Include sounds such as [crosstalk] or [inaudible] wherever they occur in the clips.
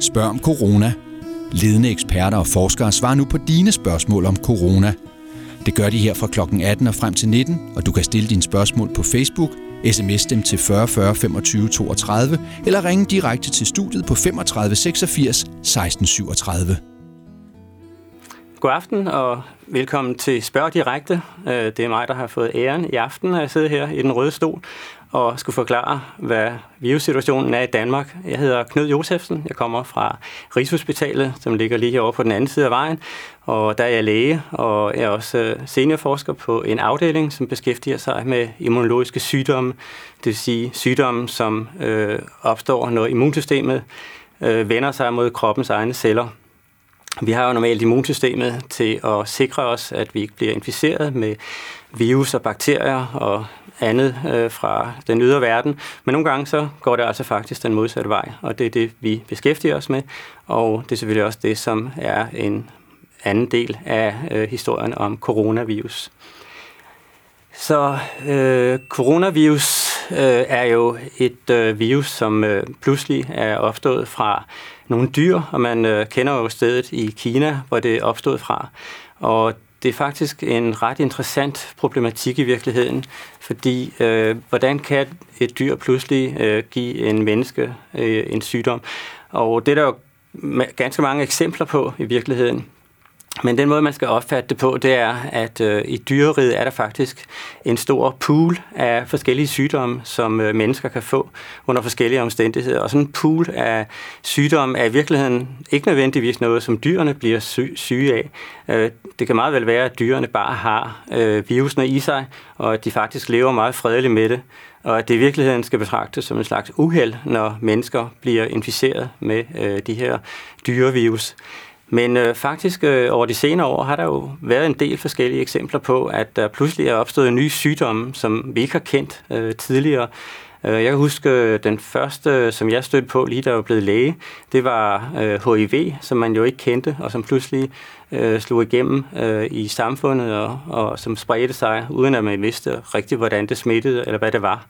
Spørg om corona. Ledende eksperter og forskere svarer nu på dine spørgsmål om corona. Det gør de her fra kl. 18 og frem til 19, og du kan stille dine spørgsmål på Facebook, sms dem til 40 40 25 32 eller ringe direkte til studiet på 35 86 16 37. God aften og velkommen til Spørg Direkte. Øh, det er mig, der har fået æren i aften, at jeg sidder her i den røde stol og skulle forklare, hvad virussituationen er i Danmark. Jeg hedder Knud Josefsen. Jeg kommer fra Rigshospitalet, som ligger lige herovre på den anden side af vejen. Og der er jeg læge, og jeg er også øh, seniorforsker på en afdeling, som beskæftiger sig med immunologiske sygdomme. Det vil sige sygdomme, som øh, opstår, når immunsystemet øh, vender sig mod kroppens egne celler. Vi har jo normalt immunsystemet til at sikre os, at vi ikke bliver inficeret med virus og bakterier og andet øh, fra den ydre verden. Men nogle gange så går det altså faktisk den modsatte vej, og det er det, vi beskæftiger os med. Og det er selvfølgelig også det, som er en anden del af øh, historien om coronavirus. Så øh, coronavirus øh, er jo et øh, virus, som øh, pludselig er opstået fra nogle dyr, og man øh, kender jo stedet i Kina, hvor det opstod fra. Og det er faktisk en ret interessant problematik i virkeligheden, fordi øh, hvordan kan et dyr pludselig øh, give en menneske øh, en sygdom? Og det er der jo ganske mange eksempler på i virkeligheden. Men den måde, man skal opfatte det på, det er, at øh, i dyreriet er der faktisk en stor pool af forskellige sygdomme, som øh, mennesker kan få under forskellige omstændigheder. Og sådan en pool af sygdomme er i virkeligheden ikke nødvendigvis noget, som dyrene bliver sy- syge af. Øh, det kan meget vel være, at dyrene bare har øh, virusene i sig, og at de faktisk lever meget fredeligt med det. Og at det i virkeligheden skal betragtes som en slags uheld, når mennesker bliver inficeret med øh, de her dyrevirus. Men øh, faktisk øh, over de senere år har der jo været en del forskellige eksempler på, at der pludselig er opstået en ny sygdom, som vi ikke har kendt øh, tidligere. Øh, jeg kan huske øh, den første, øh, som jeg stødte på lige da jeg var blevet læge, det var øh, HIV, som man jo ikke kendte, og som pludselig øh, slog igennem øh, i samfundet, og, og som spredte sig, uden at man vidste rigtigt, hvordan det smittede, eller hvad det var.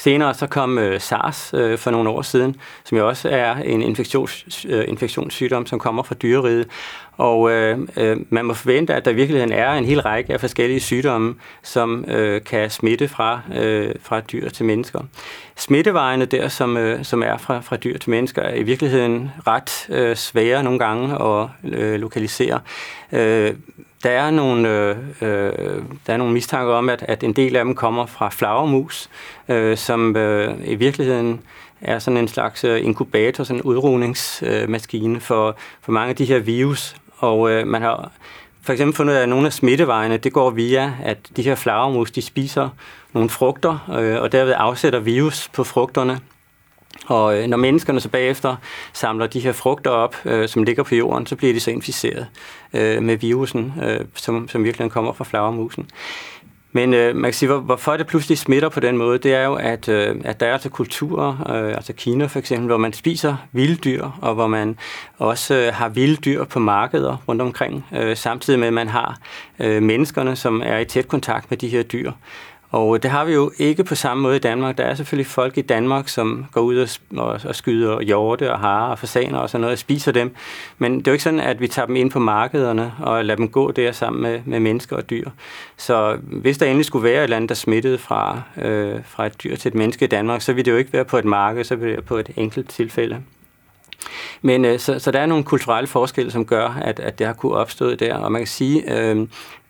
Senere så kom øh, SARS øh, for nogle år siden, som jo også er en infektions, øh, infektionssygdom, som kommer fra dyreriget. Og øh, øh, man må forvente, at der i virkeligheden er en hel række af forskellige sygdomme, som øh, kan smitte fra, øh, fra dyr til mennesker. Smittevejene der, som, øh, som er fra, fra dyr til mennesker, er i virkeligheden ret øh, svære nogle gange at øh, lokalisere. Øh, der er nogle, øh, øh, der er nogle mistanker om, at, at en del af dem kommer fra flagermus, øh, som øh, i virkeligheden er sådan en slags øh, inkubator, sådan en udrugningsmaskine for, for mange af de her virus. Og øh, man har for eksempel fundet at nogle af smittevejene, det går via, at de her flagermus, de spiser nogle frugter, øh, og derved afsætter virus på frugterne. Og øh, når menneskerne så bagefter samler de her frugter op, øh, som ligger på jorden, så bliver de så inficeret øh, med virusen, øh, som, som virkelig kommer fra flagermusen. Men øh, man kan sige, hvor, hvorfor det pludselig smitter på den måde, det er jo, at, øh, at der er altså kulturer, øh, altså Kina for eksempel, hvor man spiser vilde dyr, og hvor man også øh, har vilde dyr på markeder rundt omkring, øh, samtidig med, at man har øh, menneskerne, som er i tæt kontakt med de her dyr. Og øh, det har vi jo ikke på samme måde i Danmark. Der er selvfølgelig folk i Danmark, som går ud og, og skyder hjorte og harer og fasaner og sådan noget og spiser dem. Men det er jo ikke sådan, at vi tager dem ind på markederne og lader dem gå der sammen med, med mennesker og dyr. Så hvis der endelig skulle være et eller andet, der smittede fra, øh, fra et dyr til et menneske i Danmark, så ville det jo ikke være på et marked, så ville det være på et enkelt tilfælde. Men øh, så, så der er nogle kulturelle forskelle, som gør, at, at det har kunne opstå der. Og man kan sige, øh,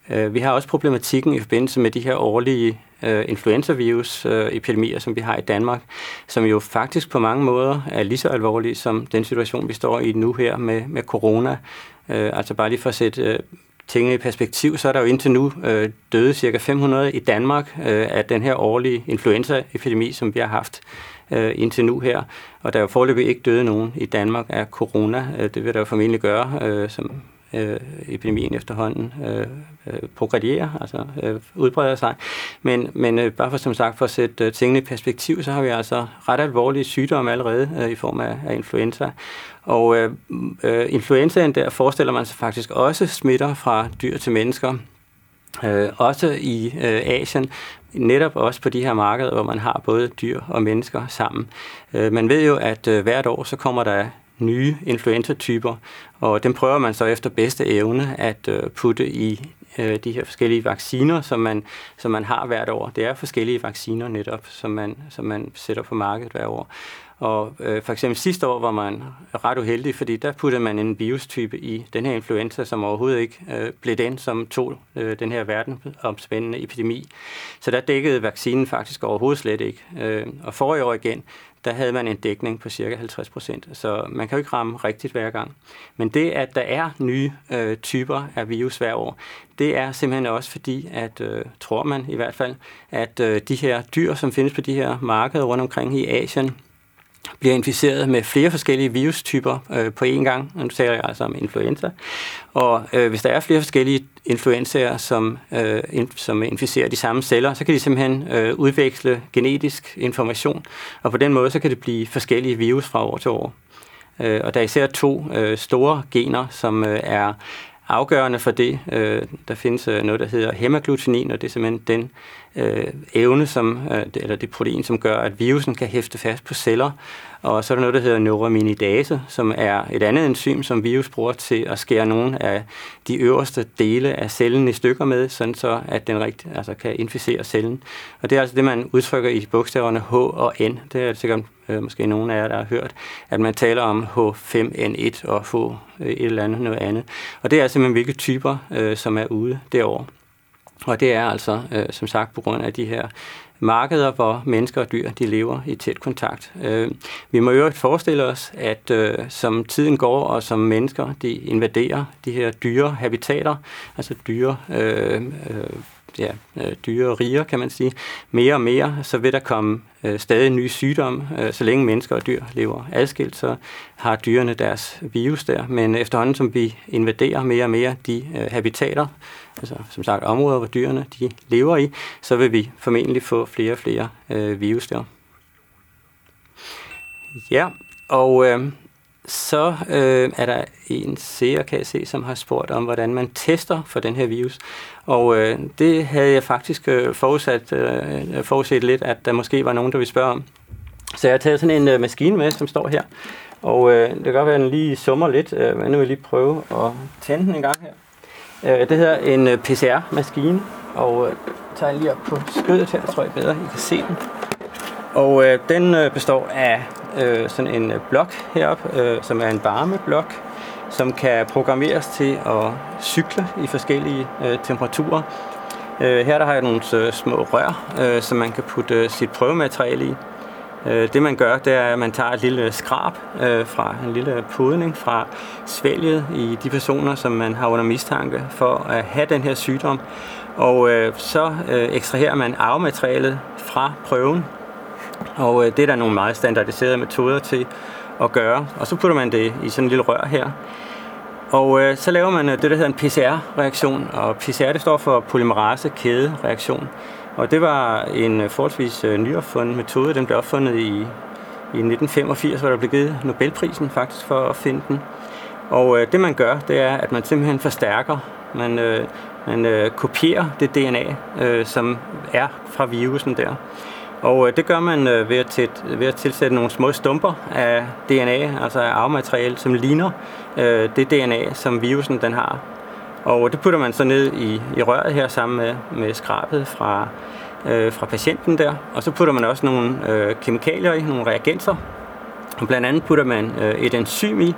øh, vi har også problematikken i forbindelse med de her årlige øh, influenzavirus-epidemier, øh, som vi har i Danmark, som jo faktisk på mange måder er lige så alvorlige som den situation, vi står i nu her med, med corona. Øh, altså bare lige for at sætte øh, tingene i perspektiv, så er der jo indtil nu øh, døde cirka 500 i Danmark øh, af den her årlige influenzaepidemi, som vi har haft øh, indtil nu her. Og der er jo foreløbig ikke døde nogen i Danmark af corona. Øh, det vil der jo formentlig gøre, øh, som øh, epidemien efterhånden øh, øh, progredierer, altså øh, udbreder sig. Men, men øh, bare for som sagt, for at sætte øh, tingene i perspektiv, så har vi altså ret alvorlige sygdomme allerede øh, i form af, af influenza. Og øh, øh, influenzaen der forestiller man sig faktisk også smitter fra dyr til mennesker. Øh, også i øh, Asien, netop også på de her markeder, hvor man har både dyr og mennesker sammen. Øh, man ved jo, at øh, hvert år så kommer der nye influenza-typer, og dem prøver man så efter bedste evne at øh, putte i øh, de her forskellige vacciner, som man, som man har hvert år. Det er forskellige vacciner netop, som man, som man sætter på markedet hvert år. Og øh, for eksempel sidste år var man ret uheldig, fordi der puttede man en virustype i den her influenza, som overhovedet ikke øh, blev den, som tog øh, den her verdensomspændende epidemi. Så der dækkede vaccinen faktisk overhovedet slet ikke. Øh, og forrige år igen, der havde man en dækning på cirka 50 procent. Så man kan jo ikke ramme rigtigt hver gang. Men det, at der er nye øh, typer af virus hver år, det er simpelthen også fordi, at øh, tror man i hvert fald, at øh, de her dyr, som findes på de her markeder rundt omkring i Asien, bliver inficeret med flere forskellige virustyper øh, på én gang. Nu taler jeg altså om influenza. Og øh, hvis der er flere forskellige influenzaer, som, øh, in, som inficerer de samme celler, så kan de simpelthen øh, udveksle genetisk information, og på den måde så kan det blive forskellige virus fra år til år. Øh, og der er især to øh, store gener, som øh, er afgørende for det. Øh, der findes øh, noget, der hedder hemaglutinin, og det er simpelthen den øh, evne, som, øh, eller det protein, som gør, at virusen kan hæfte fast på celler. Og så er der noget, der hedder neuraminidase, som er et andet enzym, som virus bruger til at skære nogle af de øverste dele af cellen i stykker med, sådan så at den rigt, altså kan inficere cellen. Og det er altså det, man udtrykker i bogstaverne H og N. Det er sikkert øh, måske nogen af jer, der har hørt, at man taler om H5N1 og H øh, et eller andet noget andet. Og det er simpelthen, hvilke typer, øh, som er ude derovre. Og det er altså, øh, som sagt, på grund af de her markeder, hvor mennesker og dyr de lever i tæt kontakt. Øh, vi må jo forestille os, at øh, som tiden går, og som mennesker de invaderer de her dyre habitater, altså dyre øh, øh, ja, øh, dyre og riger, kan man sige, mere og mere, så vil der komme øh, stadig nye sygdomme. Øh, så længe mennesker og dyr lever adskilt, så har dyrene deres virus der. Men efterhånden, som vi invaderer mere og mere de øh, habitater, altså som sagt områder, hvor dyrene de lever i, så vil vi formentlig få flere og flere øh, virus der. Ja, og øh, så øh, er der en seer, kan jeg se, som har spurgt om, hvordan man tester for den her virus. Og øh, det havde jeg faktisk øh, forudsat, øh, forudset lidt, at der måske var nogen, der ville spørge om. Så jeg har taget sådan en øh, maskine med, som står her. Og øh, det kan godt være, at den lige summer lidt, øh, men nu vil jeg lige prøve at tænde den en gang her. Øh, det hedder en øh, PCR-maskine, og øh, tager lige op på skødet her, tror jeg bedre, I kan se den. Og øh, den øh, består af øh, sådan en øh, blok heroppe, øh, som er en varmeblok, som kan programmeres til at cykle i forskellige øh, temperaturer. Øh, her der har jeg nogle øh, små rør, øh, som man kan putte øh, sit prøvemateriale i. Øh, det man gør, det er, at man tager et lille skrab øh, fra en lille podning fra svælget i de personer, som man har under mistanke for at have den her sygdom. Og øh, så øh, ekstraherer man arvematerialet fra prøven, og øh, det er der nogle meget standardiserede metoder til at gøre. Og så putter man det i sådan en lille rør her. Og øh, så laver man øh, det, der hedder en PCR-reaktion. Og PCR det står for polymerase-kæde-reaktion. Og det var en øh, forholdsvis øh, nyopfundet metode. Den blev opfundet i, i 1985, hvor der blev givet Nobelprisen faktisk for at finde den. Og øh, det man gør, det er, at man simpelthen forstærker, man, øh, man øh, kopierer det DNA, øh, som er fra virusen der. Og øh, det gør man øh, ved, at tæt, ved at tilsætte nogle små stumper af DNA, altså af arvemateriale, som ligner øh, det DNA, som virusen den har. Og det putter man så ned i, i røret her sammen med, med skrabet fra, øh, fra patienten der. Og så putter man også nogle øh, kemikalier i, nogle reagenser. Og blandt andet putter man øh, et enzym i,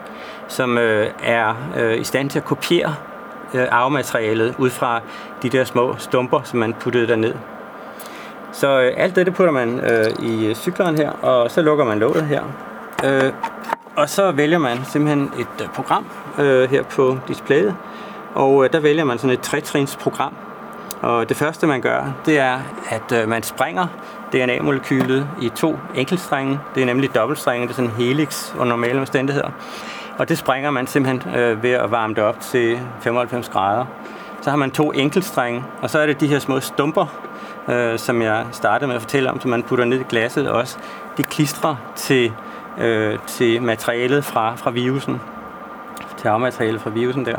som øh, er øh, i stand til at kopiere øh, arvematerialet ud fra de der små stumper, som man puttede derned. Så øh, alt det, det putter man øh, i cykleren her, og så lukker man låget her. Øh, og så vælger man simpelthen et øh, program øh, her på displayet, og øh, der vælger man sådan et tretrins program. Og det første, man gør, det er, at øh, man springer DNA-molekylet i to enkeltstrenge. Det er nemlig dobbeltstrenge, det er sådan en helix under normale omstændigheder. Og det springer man simpelthen øh, ved at varme det op til 95 grader. Så har man to enkeltstrenge, og så er det de her små stumper, øh, som jeg startede med at fortælle om, som man putter ned i glasset også, det klistrer til, øh, til materialet fra, fra virusen, til afmaterialet fra virusen der.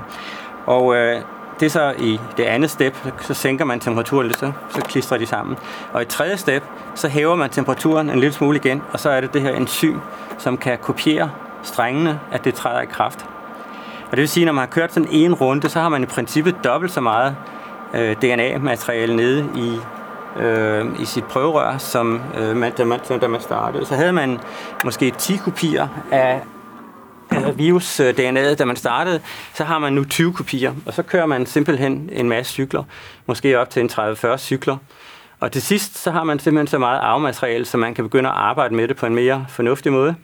Og øh, det er så i det andet step, så sænker man temperaturen lidt, så, så klistrer de sammen. Og i tredje step, så hæver man temperaturen en lille smule igen, og så er det det her enzym, som kan kopiere strengene, at det træder i kraft. Og det vil sige, at når man har kørt sådan en runde, så har man i princippet dobbelt så meget øh, DNA-materiale nede i, øh, i sit prøverør, som, øh, man, da, man, da man startede. Så havde man måske 10 kopier af virus-DNA'et, øh, da man startede, så har man nu 20 kopier, og så kører man simpelthen en masse cykler, måske op til en 30-40 cykler. Og til sidst, så har man simpelthen så meget arvemateriale, så man kan begynde at arbejde med det på en mere fornuftig måde.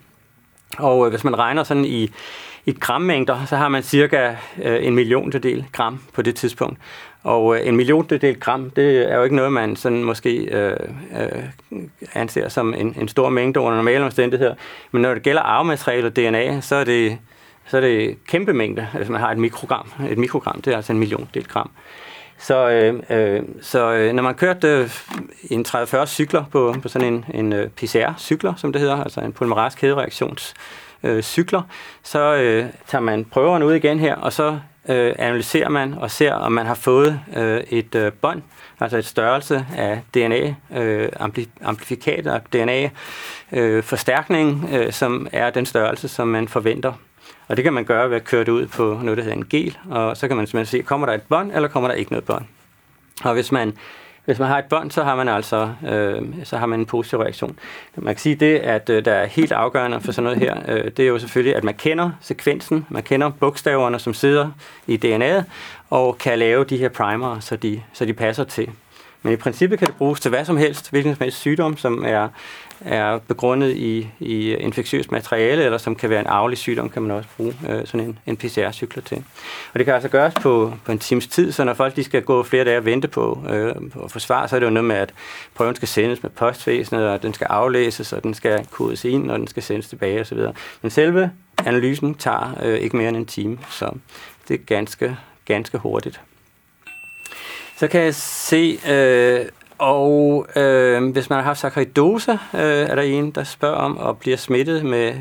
Og øh, hvis man regner sådan i, i grammængder, så har man cirka øh, en milliontedel gram på det tidspunkt. Og øh, en milliontedel gram, det er jo ikke noget, man sådan måske øh, øh, anser som en, en stor mængde under normale omstændigheder. Men når det gælder arvemateriale og DNA, så er det, så er det kæmpe mængde. Altså man har et mikrogram. Et mikrogram, det er altså en milliondel gram. Så, øh, øh, så øh, når man kørte øh, en 30-40 cykler på, på sådan en, en øh, PCR-cykler, som det hedder, altså en polymerase kædereaktions øh, cykler, så øh, tager man prøverne ud igen her, og så øh, analyserer man og ser, om man har fået øh, et øh, bånd, altså et størrelse af DNA, øh, amplifikat af DNA, øh, forstærkning, øh, som er den størrelse, som man forventer. Og det kan man gøre ved at køre det ud på noget, der hedder en gel, og så kan man simpelthen se, kommer der et bånd, eller kommer der ikke noget bånd. Og hvis man hvis man har et bånd, så har man altså øh, så har man en positiv reaktion. Man kan sige det, at øh, der er helt afgørende for sådan noget her, øh, det er jo selvfølgelig, at man kender sekvensen, man kender bogstaverne, som sidder i DNA'et, og kan lave de her primer, så de, så de passer til. Men i princippet kan det bruges til hvad som helst, hvilken som helst sygdom, som er er begrundet i, i infektiøst materiale, eller som kan være en arvelig sygdom, kan man også bruge øh, sådan en, en PCR-cykler til. Og det kan altså gøres på, på en times tid, så når folk de skal gå flere dage og vente på, øh, på at få svar, så er det jo noget med, at prøven skal sendes med postvæsenet, og den skal aflæses, og den skal kodes ind, og den skal sendes tilbage osv. Men selve analysen tager øh, ikke mere end en time, så det er ganske, ganske hurtigt. Så kan jeg se, øh, og øh, hvis man har haft sakaridose, øh, er der en, der spørger om og bliver smittet med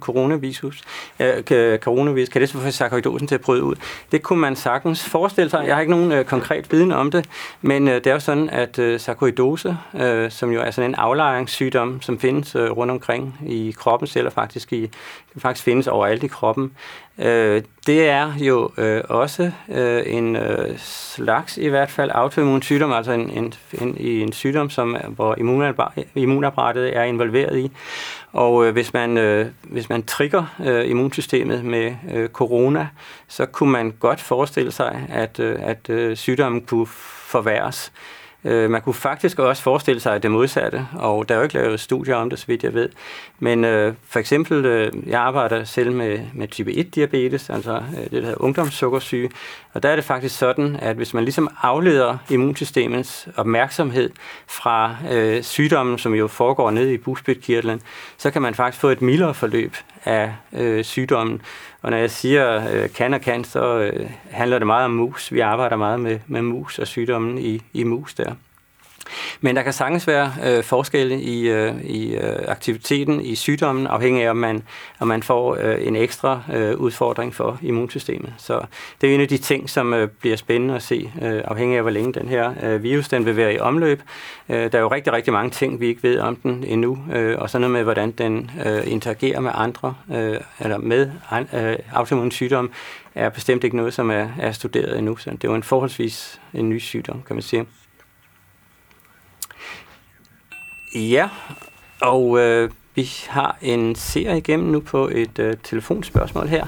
coronavirus. Øh, coronavirus. Kan det så få sarkoidosen til at bryde ud? Det kunne man sagtens forestille sig. Jeg har ikke nogen øh, konkret viden om det, men øh, det er jo sådan, at øh, sakaridose, øh, som jo er sådan en aflejringssygdom, som findes øh, rundt omkring i kroppen, eller faktisk i, faktisk findes overalt i kroppen, Øh, det er jo øh, også øh, en øh, slags, i hvert fald, autoimmun sygdom, altså en, en, en, en sygdom, som, hvor immunapparatet er involveret i. Og øh, hvis, man, øh, hvis man trigger øh, immunsystemet med øh, corona, så kunne man godt forestille sig, at, øh, at øh, sygdommen kunne forværres. Øh, Øh, man kunne faktisk også forestille sig det modsatte, og der er jo ikke lavet studier om det, så vidt jeg ved. Men øh, for eksempel, øh, jeg arbejder selv med, med type 1-diabetes, altså øh, det, der hedder ungdomssukkersyge, og der er det faktisk sådan, at hvis man ligesom afleder immunsystemets opmærksomhed fra øh, sygdommen, som jo foregår nede i bugspytkirtlen, så kan man faktisk få et mildere forløb af øh, sygdommen. Og når jeg siger øh, kan og kan, så øh, handler det meget om mus. Vi arbejder meget med, med mus og sygdommen i, i mus der. Men der kan sagtens være øh, forskelle i, øh, i øh, aktiviteten i sygdommen, afhængig af, om man, om man får øh, en ekstra øh, udfordring for immunsystemet. Så det er en af de ting, som øh, bliver spændende at se, øh, afhængig af, hvor længe den her øh, virus den vil være i omløb. Øh, der er jo rigtig, rigtig mange ting, vi ikke ved om den endnu, øh, og sådan noget med, hvordan den øh, interagerer med andre, øh, eller med øh, autoimmun sygdom, er bestemt ikke noget, som er, er studeret endnu. Så det er jo en forholdsvis en ny sygdom, kan man sige. Ja, og øh, vi har en serie igennem nu på et øh, telefonspørgsmål her.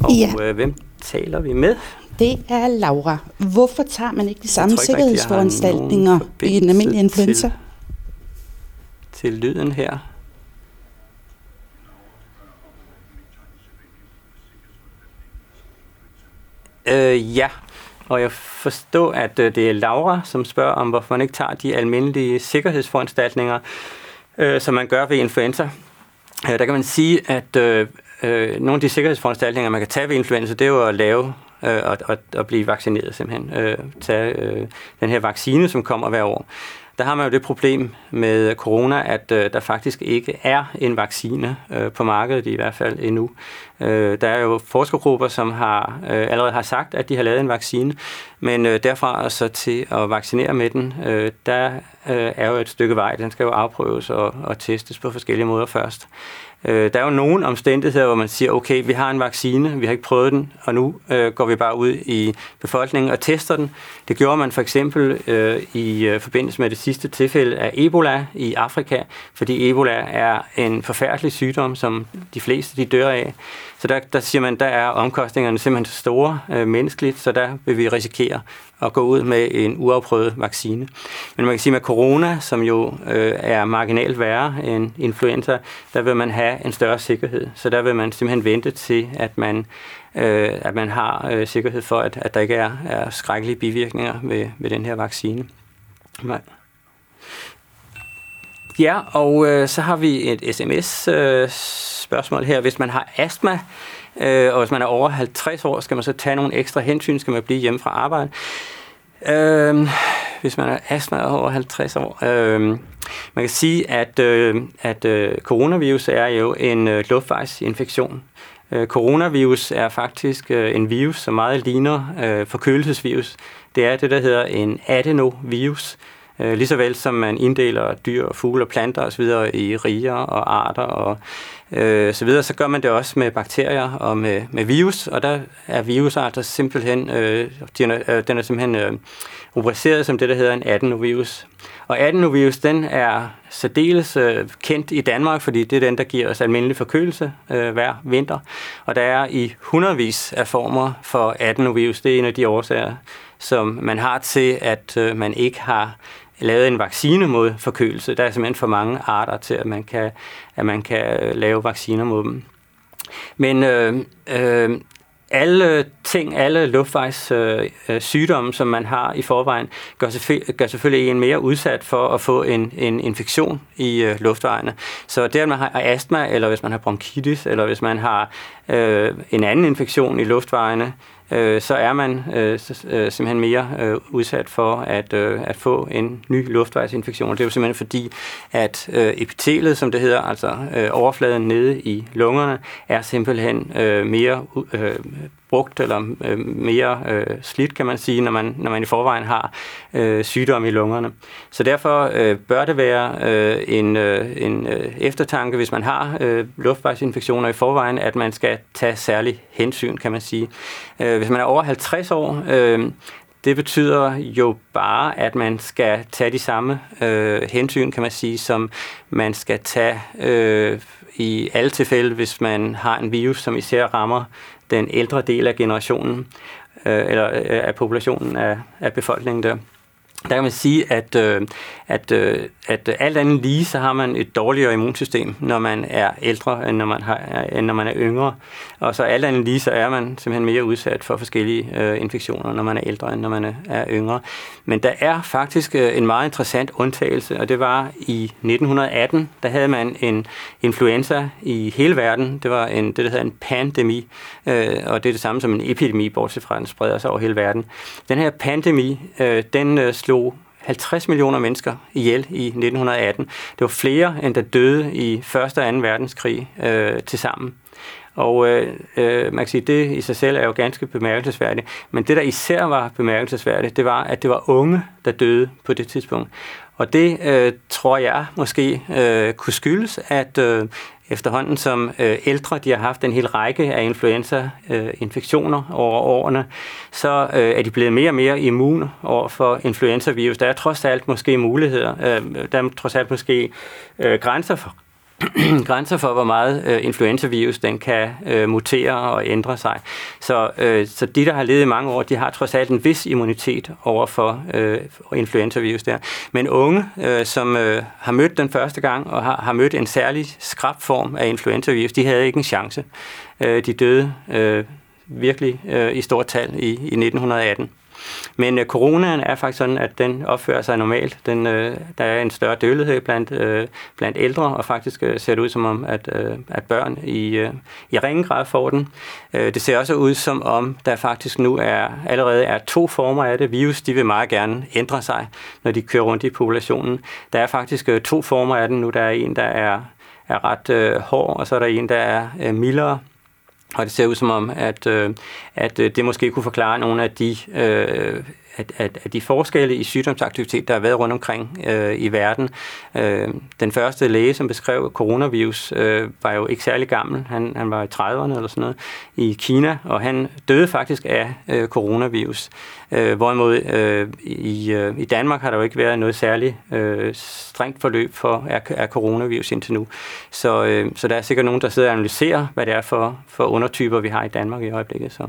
Og ja. øh, hvem taler vi med? Det er Laura. Hvorfor tager man ikke de samme sikkerhedsforanstaltninger i en almindelig influenza? Til, til lyden her. Øh, ja, og jeg forstår, at øh, det er Laura, som spørger om, hvorfor man ikke tager de almindelige sikkerhedsforanstaltninger, øh, som man gør ved influenza. Øh, der kan man sige, at øh, øh, nogle af de sikkerhedsforanstaltninger, man kan tage ved influenza, det er jo at lave øh, og, og, og blive vaccineret simpelthen. Øh, tage øh, den her vaccine, som kommer hver år der har man jo det problem med corona, at øh, der faktisk ikke er en vaccine øh, på markedet i hvert fald endnu. Øh, der er jo forskergrupper, som har øh, allerede har sagt, at de har lavet en vaccine, men øh, derfra så til at vaccinere med den, øh, der øh, er jo et stykke vej. Den skal jo afprøves og, og testes på forskellige måder først. Øh, der er jo nogle omstændigheder, hvor man siger, okay, vi har en vaccine, vi har ikke prøvet den, og nu øh, går vi bare ud i befolkningen og tester den. Det gjorde man for eksempel øh, i øh, forbindelse med det sidste tilfælde af Ebola i Afrika, fordi Ebola er en forfærdelig sygdom, som de fleste de dør af. Så der, der siger man, der er omkostningerne simpelthen så store øh, menneskeligt, så der vil vi risikere at gå ud med en uafprøvet vaccine. Men man kan sige med corona, som jo øh, er marginalt værre end influenza, der vil man have en større sikkerhed. Så der vil man simpelthen vente til, at man øh, at man har øh, sikkerhed for, at, at der ikke er, er skrækkelige bivirkninger ved, ved den her vaccine. Nej. Ja, og øh, så har vi et sms-spørgsmål øh, her. Hvis man har astma, øh, og hvis man er over 50 år, skal man så tage nogle ekstra hensyn? Skal man blive hjemme fra arbejde? Øh, hvis man er astma og over 50 år. Øh, man kan sige, at, øh, at øh, coronavirus er jo en øh, luftvejsinfektion. Øh, coronavirus er faktisk øh, en virus, som meget ligner øh, forkølelsesvirus. Det er det, der hedder en adenovirus. Øh, lige så vel som man inddeler dyr, fugle og planter osv. i riger og arter og øh, så videre, så gør man det også med bakterier og med, med virus, og der er virusarter simpelthen, øh, den, er, øh, den er simpelthen øh, rubriceret som det, der hedder en adenovirus. Og adenovirus, den er særdeles øh, kendt i Danmark, fordi det er den, der giver os almindelig forkølelse øh, hver vinter. Og der er i hundredvis af former for adenovirus. Det er en af de årsager, som man har til, at øh, man ikke har lavet en vaccine mod forkølelse. Der er simpelthen for mange arter til, at man kan, at man kan øh, lave vacciner mod dem. Men øh, øh, alle ting, alle luftvejssygdomme, øh, øh som man har i forvejen, gør, selvfølgelig, gør selvfølgelig en mere udsat for at få en, en infektion i øh, luftvejene. Så det, at man har astma, eller hvis man har bronkitis, eller hvis man har øh, en anden infektion i luftvejene, øh, så er man øh, så, øh, simpelthen mere øh, udsat for at, øh, at få en ny luftvejsinfektion. Det er jo simpelthen fordi, at øh, epitelet, som det hedder, altså øh, overfladen nede i lungerne, er simpelthen øh, mere øh, brugt eller øh, mere øh, slidt, kan man sige, når man, når man i forvejen har øh, sygdom i lungerne. Så derfor øh, bør det være øh, en, øh, en øh, eftertanke, hvis man har øh, luftvejsinfektioner i forvejen, at man skal tage særlig hensyn, kan man sige. Øh, hvis man er over 50 år, øh, det betyder jo bare, at man skal tage de samme øh, hensyn, kan man sige, som man skal tage øh, i alle tilfælde, hvis man har en virus, som især rammer den ældre del af generationen, øh, eller øh, af populationen af, af befolkningen der der kan man sige, at, øh, at, øh, at alt andet lige, så har man et dårligere immunsystem, når man er ældre, end når man, har, end når man er yngre. Og så alt andet lige, så er man simpelthen mere udsat for forskellige øh, infektioner, når man er ældre, end når man er yngre. Men der er faktisk øh, en meget interessant undtagelse, og det var i 1918, der havde man en influenza i hele verden. Det var en, det, der hedder en pandemi, øh, og det er det samme som en epidemi, bortset fra at den spreder sig over hele verden. Den her pandemi, øh, den øh, slog slog 50 millioner mennesker ihjel i 1918. Det var flere, end der døde i 1. og 2. verdenskrig øh, til sammen. Og øh, øh, man kan sige, det i sig selv er jo ganske bemærkelsesværdigt. Men det, der især var bemærkelsesværdigt, det var, at det var unge, der døde på det tidspunkt. Og det øh, tror jeg måske øh, kunne skyldes, at øh, efterhånden som øh, ældre de har haft en hel række af influenza-infektioner øh, over årene, så øh, er de blevet mere og mere immune over for influenza-virus. Der er trods alt måske muligheder, øh, der er trods alt måske øh, grænser for, [clears throat] grænser for, hvor meget øh, influenzavirus den kan øh, mutere og ændre sig. Så, øh, så de, der har levet i mange år, de har trods alt en vis immunitet over for øh, influenzavirus der. Men unge, øh, som øh, har mødt den første gang og har, har mødt en særlig skrab form af influenzavirus, de havde ikke en chance. Øh, de døde øh, virkelig øh, i stort tal i, i 1918. Men øh, coronaen er faktisk sådan, at den opfører sig normalt. Den, øh, der er en større dødelighed blandt, øh, blandt ældre, og faktisk øh, ser det ud som om, at, øh, at børn i, øh, i ringe grad får den. Øh, det ser også ud som om, der faktisk nu er allerede er to former af det. Virus de vil meget gerne ændre sig, når de kører rundt i populationen. Der er faktisk øh, to former af den nu. Der er en, der er, er ret øh, hård, og så er der en, der er øh, mildere. Og det ser ud som om, at, øh, at øh, det måske kunne forklare nogle af de øh, at, at, at de forskelle i sygdomsaktivitet, der har været rundt omkring øh, i verden. Øh, den første læge, som beskrev coronavirus, øh, var jo ikke særlig gammel. Han, han var i 30'erne eller sådan noget i Kina, og han døde faktisk af øh, coronavirus. Øh, hvorimod øh, i, øh, i Danmark har der jo ikke været noget særligt øh, strengt forløb for af, af coronavirus indtil nu. Så, øh, så der er sikkert nogen, der sidder og analyserer, hvad det er for, for undertyper, vi har i Danmark i øjeblikket. Så.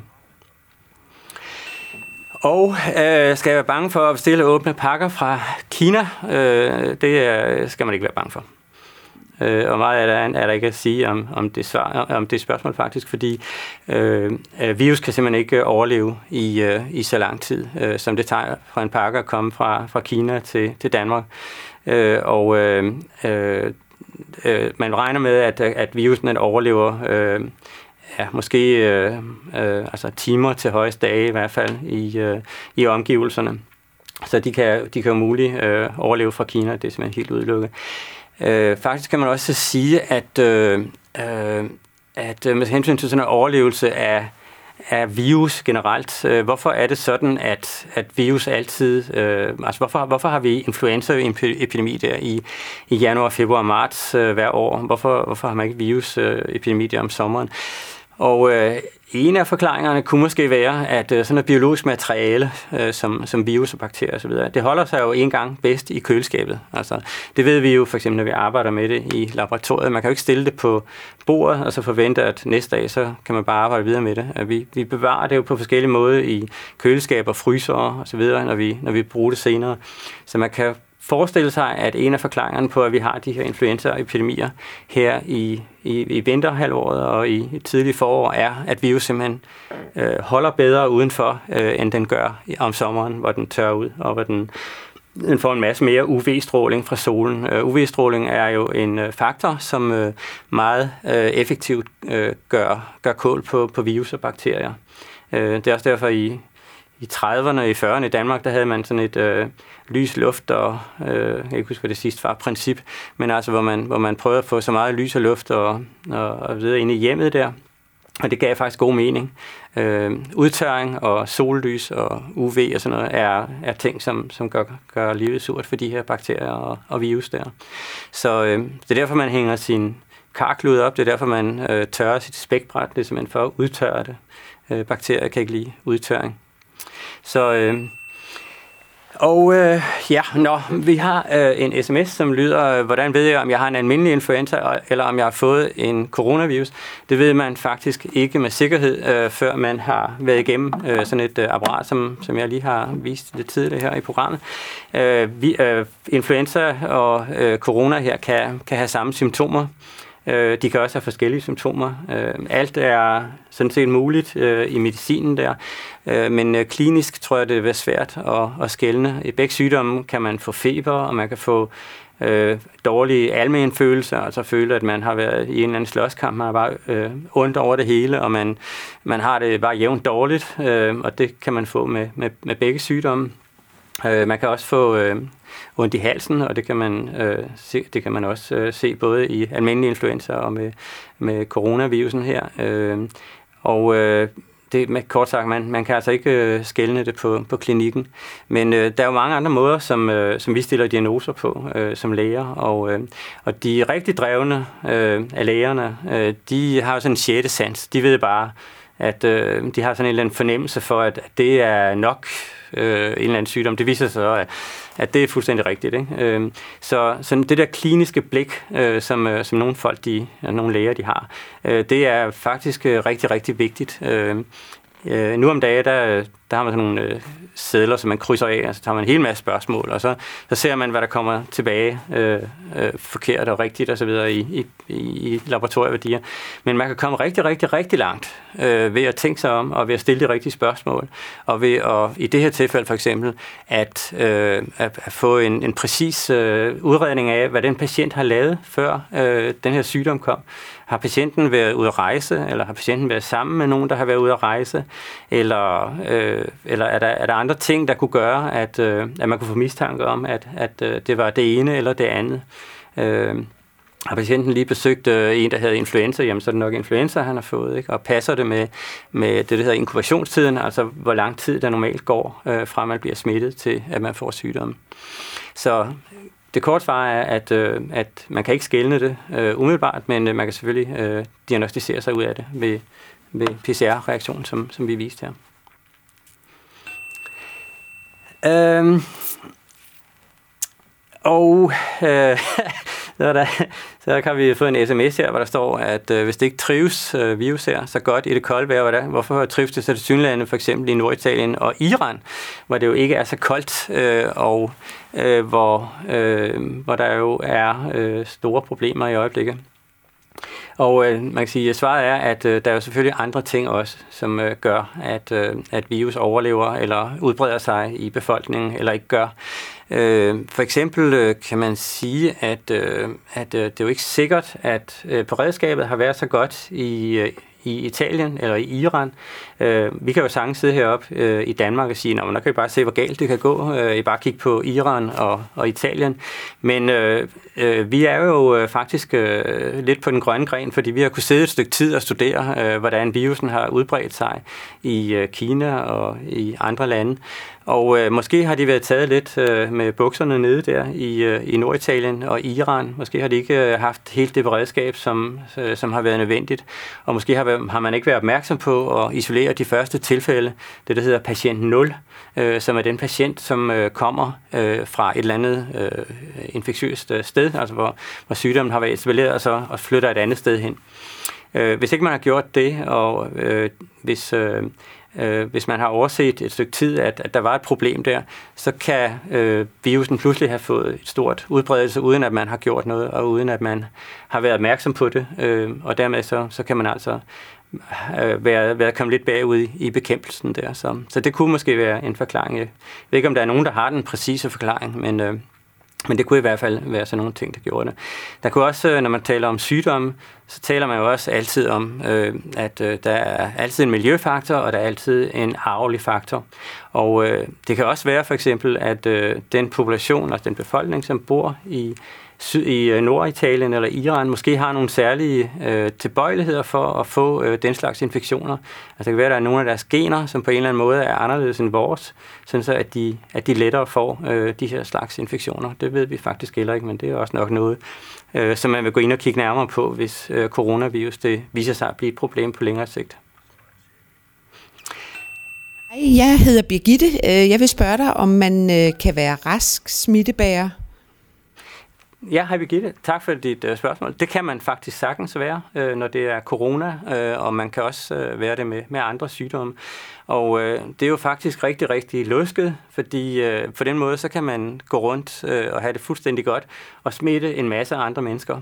Og øh, skal jeg være bange for at bestille åbne pakker fra Kina? Øh, det er, skal man ikke være bange for. Øh, og meget er der, er der ikke at sige om, om, det, svar, om det spørgsmål faktisk, fordi øh, øh, virus kan simpelthen ikke overleve i, øh, i så lang tid, øh, som det tager fra en pakke at komme fra, fra Kina til, til Danmark. Øh, og øh, øh, øh man regner med, at, at virusen overlever øh, ja, måske øh, øh, altså timer til højeste dage i hvert fald i, øh, i omgivelserne. Så de kan, de kan jo muligt øh, overleve fra Kina, det er simpelthen helt udelukket. Øh, faktisk kan man også sige, at, øh, øh, at øh, med hensyn til sådan en overlevelse af, af virus generelt, øh, hvorfor er det sådan, at, at virus altid, øh, altså hvorfor, hvorfor har vi influenzaepidemi der i, i januar, februar og marts øh, hver år? Hvorfor, hvorfor har man ikke virusepidemi der om sommeren? Og øh, en af forklaringerne kunne måske være, at øh, sådan noget biologisk materiale, øh, som, som virus og bakterier osv., det holder sig jo en gang bedst i køleskabet. Altså, det ved vi jo for eksempel, når vi arbejder med det i laboratoriet. Man kan jo ikke stille det på bordet, og så forvente, at næste dag, så kan man bare arbejde videre med det. At vi, vi bevarer det jo på forskellige måder i køleskaber, fryser og så videre, når vi, når vi bruger det senere. Så man kan forestille sig, at en af forklaringerne på, at vi har de her influenzaepidemier her i, i, i vinterhalvåret og i tidlig forår, er, at vi jo simpelthen øh, holder bedre udenfor, øh, end den gør om sommeren, hvor den tør ud, og hvor den, den får en masse mere UV-stråling fra solen. Øh, UV-stråling er jo en øh, faktor, som øh, meget øh, effektivt øh, gør, gør kål på, på virus og bakterier. Øh, det er også derfor, i i 30'erne og i 40'erne i Danmark, der havde man sådan et øh, lys luft og, øh, jeg kan ikke huske, hvad det sidste var, princip, men altså, hvor man, hvor man prøvede at få så meget lys og luft og, og, og videre ind i hjemmet der. Og det gav faktisk god mening. Øh, udtørring og sollys og UV og sådan noget er, er ting, som, som gør, gør livet surt for de her bakterier og, og virus der. Så øh, det er derfor, man hænger sin karklud op. Det er derfor, man øh, tørrer sit spækbræt. Det er simpelthen for at udtørre det. Øh, bakterier kan ikke lide udtørring. Så, øh, og øh, ja, nå, vi har øh, en sms, som lyder, øh, hvordan ved jeg, om jeg har en almindelig influenza, eller om jeg har fået en coronavirus. Det ved man faktisk ikke med sikkerhed, øh, før man har været igennem øh, sådan et øh, apparat, som, som jeg lige har vist lidt tidligere her i programmet. Øh, vi, øh, influenza og øh, corona her kan, kan have samme symptomer. Øh, de kan også have forskellige symptomer. Øh, alt er sådan set muligt øh, i medicinen der, øh, men øh, klinisk tror jeg, det er svært at, at skælne. I begge sygdomme kan man få feber, og man kan få øh, dårlige almenfølelser, altså føle, at man har været i en eller anden slåskamp, man har bare øh, ondt over det hele, og man, man har det bare jævnt dårligt, øh, og det kan man få med, med, med begge sygdomme. Øh, man kan også få øh, ondt i halsen, og det kan man, øh, se, det kan man også øh, se både i almindelig influenza og med, med coronavirusen her. Øh, og øh, det med kort sagt, man, man kan altså ikke øh, skælne det på, på klinikken. Men øh, der er jo mange andre måder, som, øh, som vi stiller diagnoser på øh, som læger. Og, øh, og de rigtig drevne øh, af lægerne, øh, de har jo sådan en sjette sans. De ved bare, at øh, de har sådan en eller anden fornemmelse for, at det er nok øh, en eller anden sygdom. Det viser sig så, at, at det er fuldstændig rigtigt. Ikke? Øh, så, så det der kliniske blik, øh, som, øh, som nogle folk, de, nogle læger, de har, øh, det er faktisk øh, rigtig, rigtig vigtigt. Øh, Øh, nu om dagen, der, der har man sådan nogle øh, sædler, som man krydser af, og så tager man en hel masse spørgsmål, og så, så ser man, hvad der kommer tilbage øh, øh, forkert og rigtigt osv. I, i, i laboratorieværdier. Men man kan komme rigtig, rigtig, rigtig langt øh, ved at tænke sig om, og ved at stille de rigtige spørgsmål, og ved at, i det her tilfælde for eksempel, at, øh, at, at få en, en præcis øh, udredning af, hvad den patient har lavet, før øh, den her sygdom kom. Har patienten været ude at rejse, eller har patienten været sammen med nogen, der har været ude at rejse, eller, øh, Øh, eller er, der, er der andre ting, der kunne gøre, at, øh, at man kunne få mistanke om, at, at øh, det var det ene eller det andet. Øh, har patienten lige besøgt øh, en, der havde influenza, jamen så er det nok influenza, han har fået, ikke? og passer det med, med det, der hedder inkubationstiden, altså hvor lang tid der normalt går, øh, fra man bliver smittet til, at man får sygdommen. Så øh, det korte svar er, at, øh, at man kan ikke skælne det øh, umiddelbart, men øh, man kan selvfølgelig øh, diagnostisere sig ud af det ved, ved PCR-reaktionen, som, som vi viste her. Øhm, og øh, [laughs] så, der, så kan vi få en sms her, hvor der står, at øh, hvis det ikke trives øh, virus her så godt i det kolde vejr, hvordan, hvorfor trives det så til synlande for eksempel i Norditalien og Iran, hvor det jo ikke er så koldt, øh, og øh, hvor, øh, hvor der jo er øh, store problemer i øjeblikket. Og øh, man kan sige, at svaret er, at øh, der er jo selvfølgelig andre ting også, som øh, gør, at, øh, at virus overlever eller udbreder sig i befolkningen, eller ikke gør. Øh, for eksempel øh, kan man sige, at, øh, at øh, det er jo ikke sikkert, at øh, beredskabet har været så godt i, øh, i Italien eller i Iran. Øh, vi kan jo sagtens sidde heroppe øh, i Danmark og sige, at der kan vi bare se, hvor galt det kan gå. Øh, I bare kigge på Iran og, og Italien. Men øh, øh, vi er jo øh, faktisk øh, lidt på den grønne gren, fordi vi har kunnet sidde et stykke tid og studere, øh, hvordan virusen har udbredt sig i øh, Kina og i andre lande. Og øh, måske har de været taget lidt øh, med bukserne nede der i, øh, i Norditalien og Iran. Måske har de ikke øh, haft helt det beredskab, som, øh, som har været nødvendigt. Og måske har, har man ikke været opmærksom på at isolere de første tilfælde, det der hedder patient 0, øh, som er den patient, som øh, kommer øh, fra et eller andet øh, infektiøst øh, sted, altså hvor, hvor sygdommen har været etableret, og så og flytter et andet sted hen. Øh, hvis ikke man har gjort det, og øh, hvis... Øh, øh, hvis man har overset et stykke tid, at, at der var et problem der, så kan øh, virusen pludselig have fået et stort udbredelse, uden at man har gjort noget, og uden at man har været opmærksom på det. Øh, og dermed så, så kan man altså øh, være, være kommet lidt bagud i, i bekæmpelsen der. Så, så det kunne måske være en forklaring. Jeg ved ikke, om der er nogen, der har den præcise forklaring, men... Øh, men det kunne i hvert fald være sådan nogle ting, der gjorde det. Der kunne også, øh, når man taler om sygdomme, så taler man jo også altid om, øh, at øh, der er altid en miljøfaktor, og der er altid en arvelig faktor. Og øh, det kan også være for eksempel, at øh, den population, altså den befolkning, som bor i syd, i øh, Norditalien eller Iran måske har nogle særlige øh, tilbøjeligheder for at få øh, den slags infektioner. Altså det kan være, at der er nogle af deres gener, som på en eller anden måde er anderledes end vores, sådan så at de, at de lettere får øh, de her slags infektioner. Det ved vi faktisk heller ikke, men det er også nok noget, øh, som man vil gå ind og kigge nærmere på, hvis øh, coronavirus det viser sig at blive et problem på længere sigt. Hej, Jeg hedder Birgitte. Øh, jeg vil spørge dig, om man øh, kan være rask smittebærer Ja, hej Birgitte. Tak for dit øh, spørgsmål. Det kan man faktisk sagtens være, øh, når det er corona, øh, og man kan også øh, være det med, med andre sygdomme. Og øh, det er jo faktisk rigtig, rigtig lusket, fordi øh, på den måde, så kan man gå rundt øh, og have det fuldstændig godt og smitte en masse andre mennesker.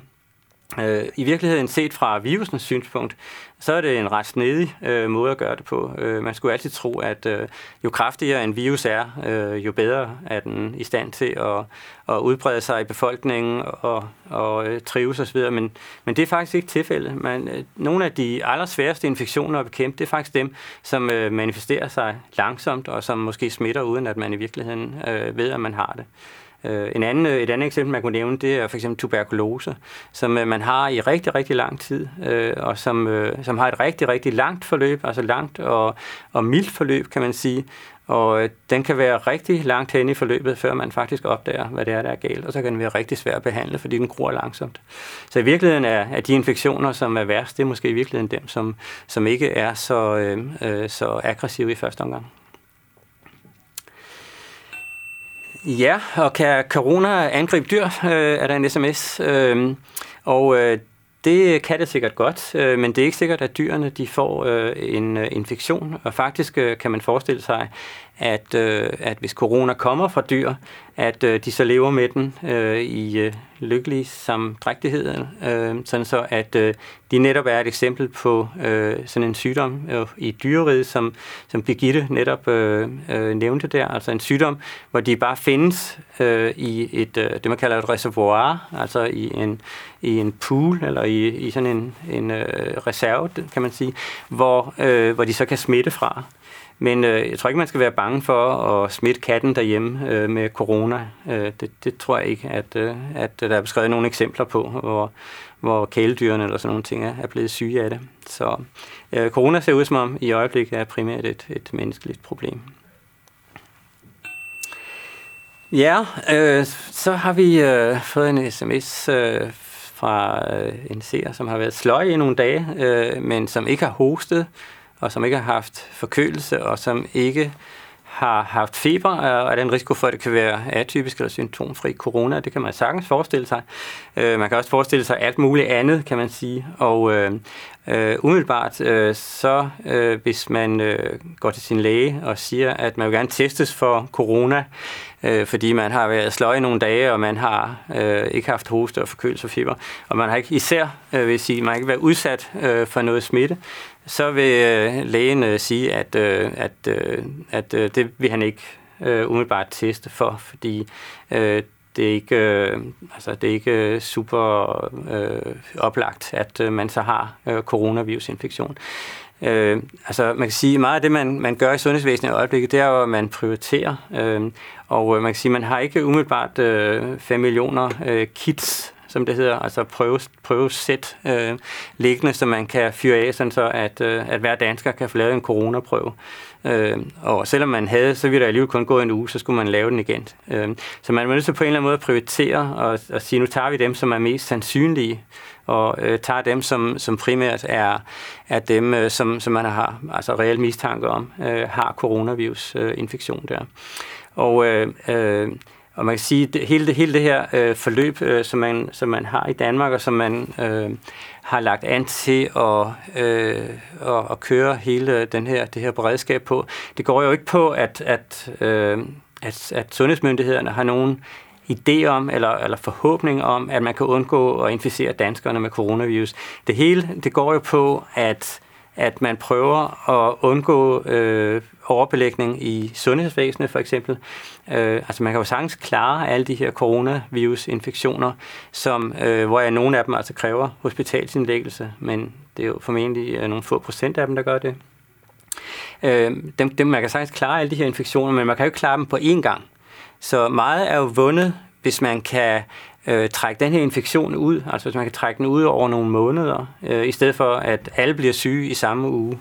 Øh, I virkeligheden set fra virusens synspunkt, så er det en ret snedig øh, måde at gøre det på. Øh, man skulle altid tro, at øh, jo kraftigere en virus er, øh, jo bedre er den i stand til at, at udbrede sig i befolkningen og, og øh, trives osv. Men, men det er faktisk ikke tilfældet. Man, øh, nogle af de allersværeste infektioner at bekæmpe, det er faktisk dem, som øh, manifesterer sig langsomt og som måske smitter, uden at man i virkeligheden øh, ved, at man har det. Øh, en anden, et andet eksempel, man kunne nævne, det er for eksempel tuberkulose, som øh, man har i rigtig, rigtig lang tid, øh, og som, som har et rigtig, rigtig langt forløb, altså langt og, og mildt forløb, kan man sige. Og den kan være rigtig langt hen i forløbet, før man faktisk opdager, hvad det er, der er galt. Og så kan den være rigtig svær at behandle, fordi den gror langsomt. Så i virkeligheden er, er de infektioner, som er værst, det er måske i virkeligheden dem, som, som ikke er så, øh, så aggressive i første omgang. Ja, og kan corona angribe dyr, øh, er der en sms. Øh, og øh, det øh, kan det sikkert godt, øh, men det er ikke sikkert, at dyrene de får øh, en øh, infektion. Og faktisk øh, kan man forestille sig, at, øh, at hvis corona kommer fra dyr, at øh, de så lever med den øh, i øh, lykkelig samdrægtighed, øh, sådan så at øh, de netop er et eksempel på øh, sådan en sygdom øh, i dyreriet, som, som Birgitte netop øh, øh, nævnte der, altså en sygdom, hvor de bare findes øh, i et, øh, det man kalder et reservoir, altså i en, i en pool, eller i, i sådan en, en øh, reserve, kan man sige, hvor, øh, hvor de så kan smitte fra. Men øh, jeg tror ikke, man skal være bange for at smitte katten derhjemme øh, med corona. Øh, det, det tror jeg ikke, at, øh, at der er beskrevet nogle eksempler på, hvor, hvor kæledyrene eller sådan nogle ting er, er blevet syge af det. Så øh, corona ser ud som om i øjeblikket er primært et, et menneskeligt problem. Ja, øh, så har vi øh, fået en sms øh, fra øh, en seer, som har været sløj i nogle dage, øh, men som ikke har hostet og som ikke har haft forkølelse, og som ikke har haft feber, og er der en risiko for, at det kan være atypisk eller symptomfri corona. Det kan man sagtens forestille sig. Øh, man kan også forestille sig alt muligt andet, kan man sige. Og øh, øh, umiddelbart, øh, så øh, hvis man øh, går til sin læge og siger, at man vil gerne testes for corona, øh, fordi man har været sløj i nogle dage, og man har øh, ikke haft hoste og forkølelse og feber, og man har ikke især, øh, vil sige, man har ikke været udsat øh, for noget smitte, så vil øh, lægen øh, sige, at, øh, at, øh, at øh, det vil han ikke øh, umiddelbart teste for, fordi øh, det er ikke, øh, altså det er ikke øh, super øh, oplagt, at øh, man så har øh, coronavirusinfektion. Øh, altså man kan sige, meget af det, man, man gør i sundhedsvæsenet i øjeblikket, det er jo, at man prioriterer. Øh, og øh, man kan sige, man har ikke umiddelbart øh, 5 millioner øh, kits som det hedder, altså prøve, prøvesæt øh, liggende, så man kan fyre af, sådan så at, øh, at hver dansker kan få lavet en coronaprøve. Øh, og selvom man havde, så ville der alligevel kun gå en uge, så skulle man lave den igen. Øh, så man er nødt til på en eller anden måde at prioritere og, og sige, nu tager vi dem, som er mest sandsynlige, og øh, tager dem, som, som primært er, er dem, øh, som, som man har altså reelt mistanke om, øh, har coronavirus-infektion øh, der. Og øh, øh, og man kan sige, at hele det, hele det her øh, forløb, øh, som, man, som man har i Danmark, og som man øh, har lagt an til at, øh, at, at køre hele den her, det her beredskab på, det går jo ikke på, at, at, øh, at, at sundhedsmyndighederne har nogen idé om, eller, eller forhåbning om, at man kan undgå at inficere danskerne med coronavirus. Det hele, det går jo på, at at man prøver at undgå øh, overbelægning i sundhedsvæsenet for eksempel. Øh, altså man kan jo sagtens klare alle de her coronavirus-infektioner, som, øh, hvor jeg, nogle af dem altså kræver hospitalsindlæggelse, men det er jo formentlig øh, nogle få procent af dem, der gør det. Øh, dem, dem, man kan sagtens klare alle de her infektioner, men man kan jo ikke klare dem på én gang. Så meget er jo vundet, hvis man kan øh, trække den her infektion ud, altså hvis man kan trække den ud over nogle måneder, øh, i stedet for at alle bliver syge i samme uge.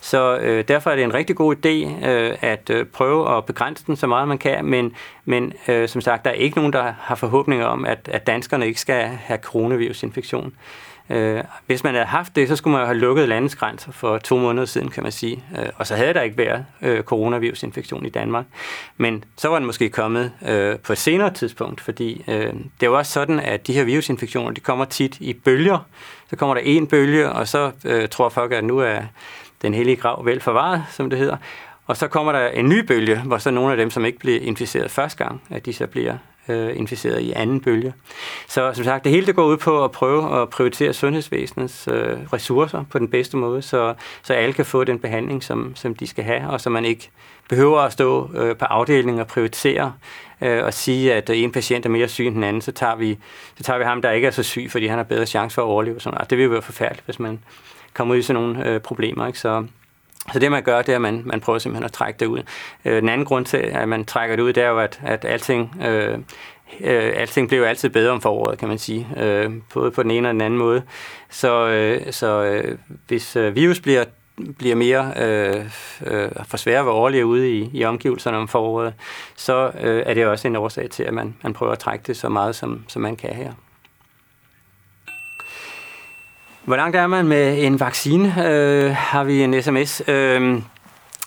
Så øh, derfor er det en rigtig god idé øh, at øh, prøve at begrænse den så meget man kan, men, men øh, som sagt, der er ikke nogen, der har forhåbninger om, at, at danskerne ikke skal have coronavirusinfektion. Øh, hvis man havde haft det, så skulle man have lukket landets grænser for to måneder siden, kan man sige. Øh, og så havde der ikke været øh, coronavirusinfektion i Danmark. Men så var den måske kommet øh, på et senere tidspunkt, fordi øh, det er jo også sådan, at de her virusinfektioner, de kommer tit i bølger. Så kommer der en bølge, og så øh, tror folk, at nu er den hellige grav vel forvaret, som det hedder. Og så kommer der en ny bølge, hvor så nogle af dem, som ikke blev inficeret første gang, at de så bliver øh, inficeret i anden bølge. Så som sagt, det hele det går ud på at prøve at prioritere sundhedsvæsenets øh, ressourcer på den bedste måde, så, så alle kan få den behandling, som, som de skal have, og så man ikke behøver at stå øh, på afdelingen og prioritere øh, og sige, at øh, en patient er mere syg end den anden, så tager, vi, så tager vi ham, der ikke er så syg, fordi han har bedre chance for at overleve. Sådan. Altså, det vil jo være forfærdeligt, hvis man kommer ud i sådan nogle øh, problemer. Ikke? Så, så det, man gør, det er, at man, man prøver simpelthen at trække det ud. Øh, den anden grund til, at man trækker det ud, det er jo, at, at alting, øh, øh, alting bliver jo altid bedre om foråret, kan man sige. Øh, både på den ene og den anden måde. Så, øh, så øh, hvis øh, virus bliver bliver mere øh, øh, for svære at overleve ude i, i omgivelserne om foråret, så øh, er det også en årsag til, at man, man prøver at trække det så meget, som, som man kan her. Hvor langt er man med en vaccine? Øh, har vi en sms? Øh,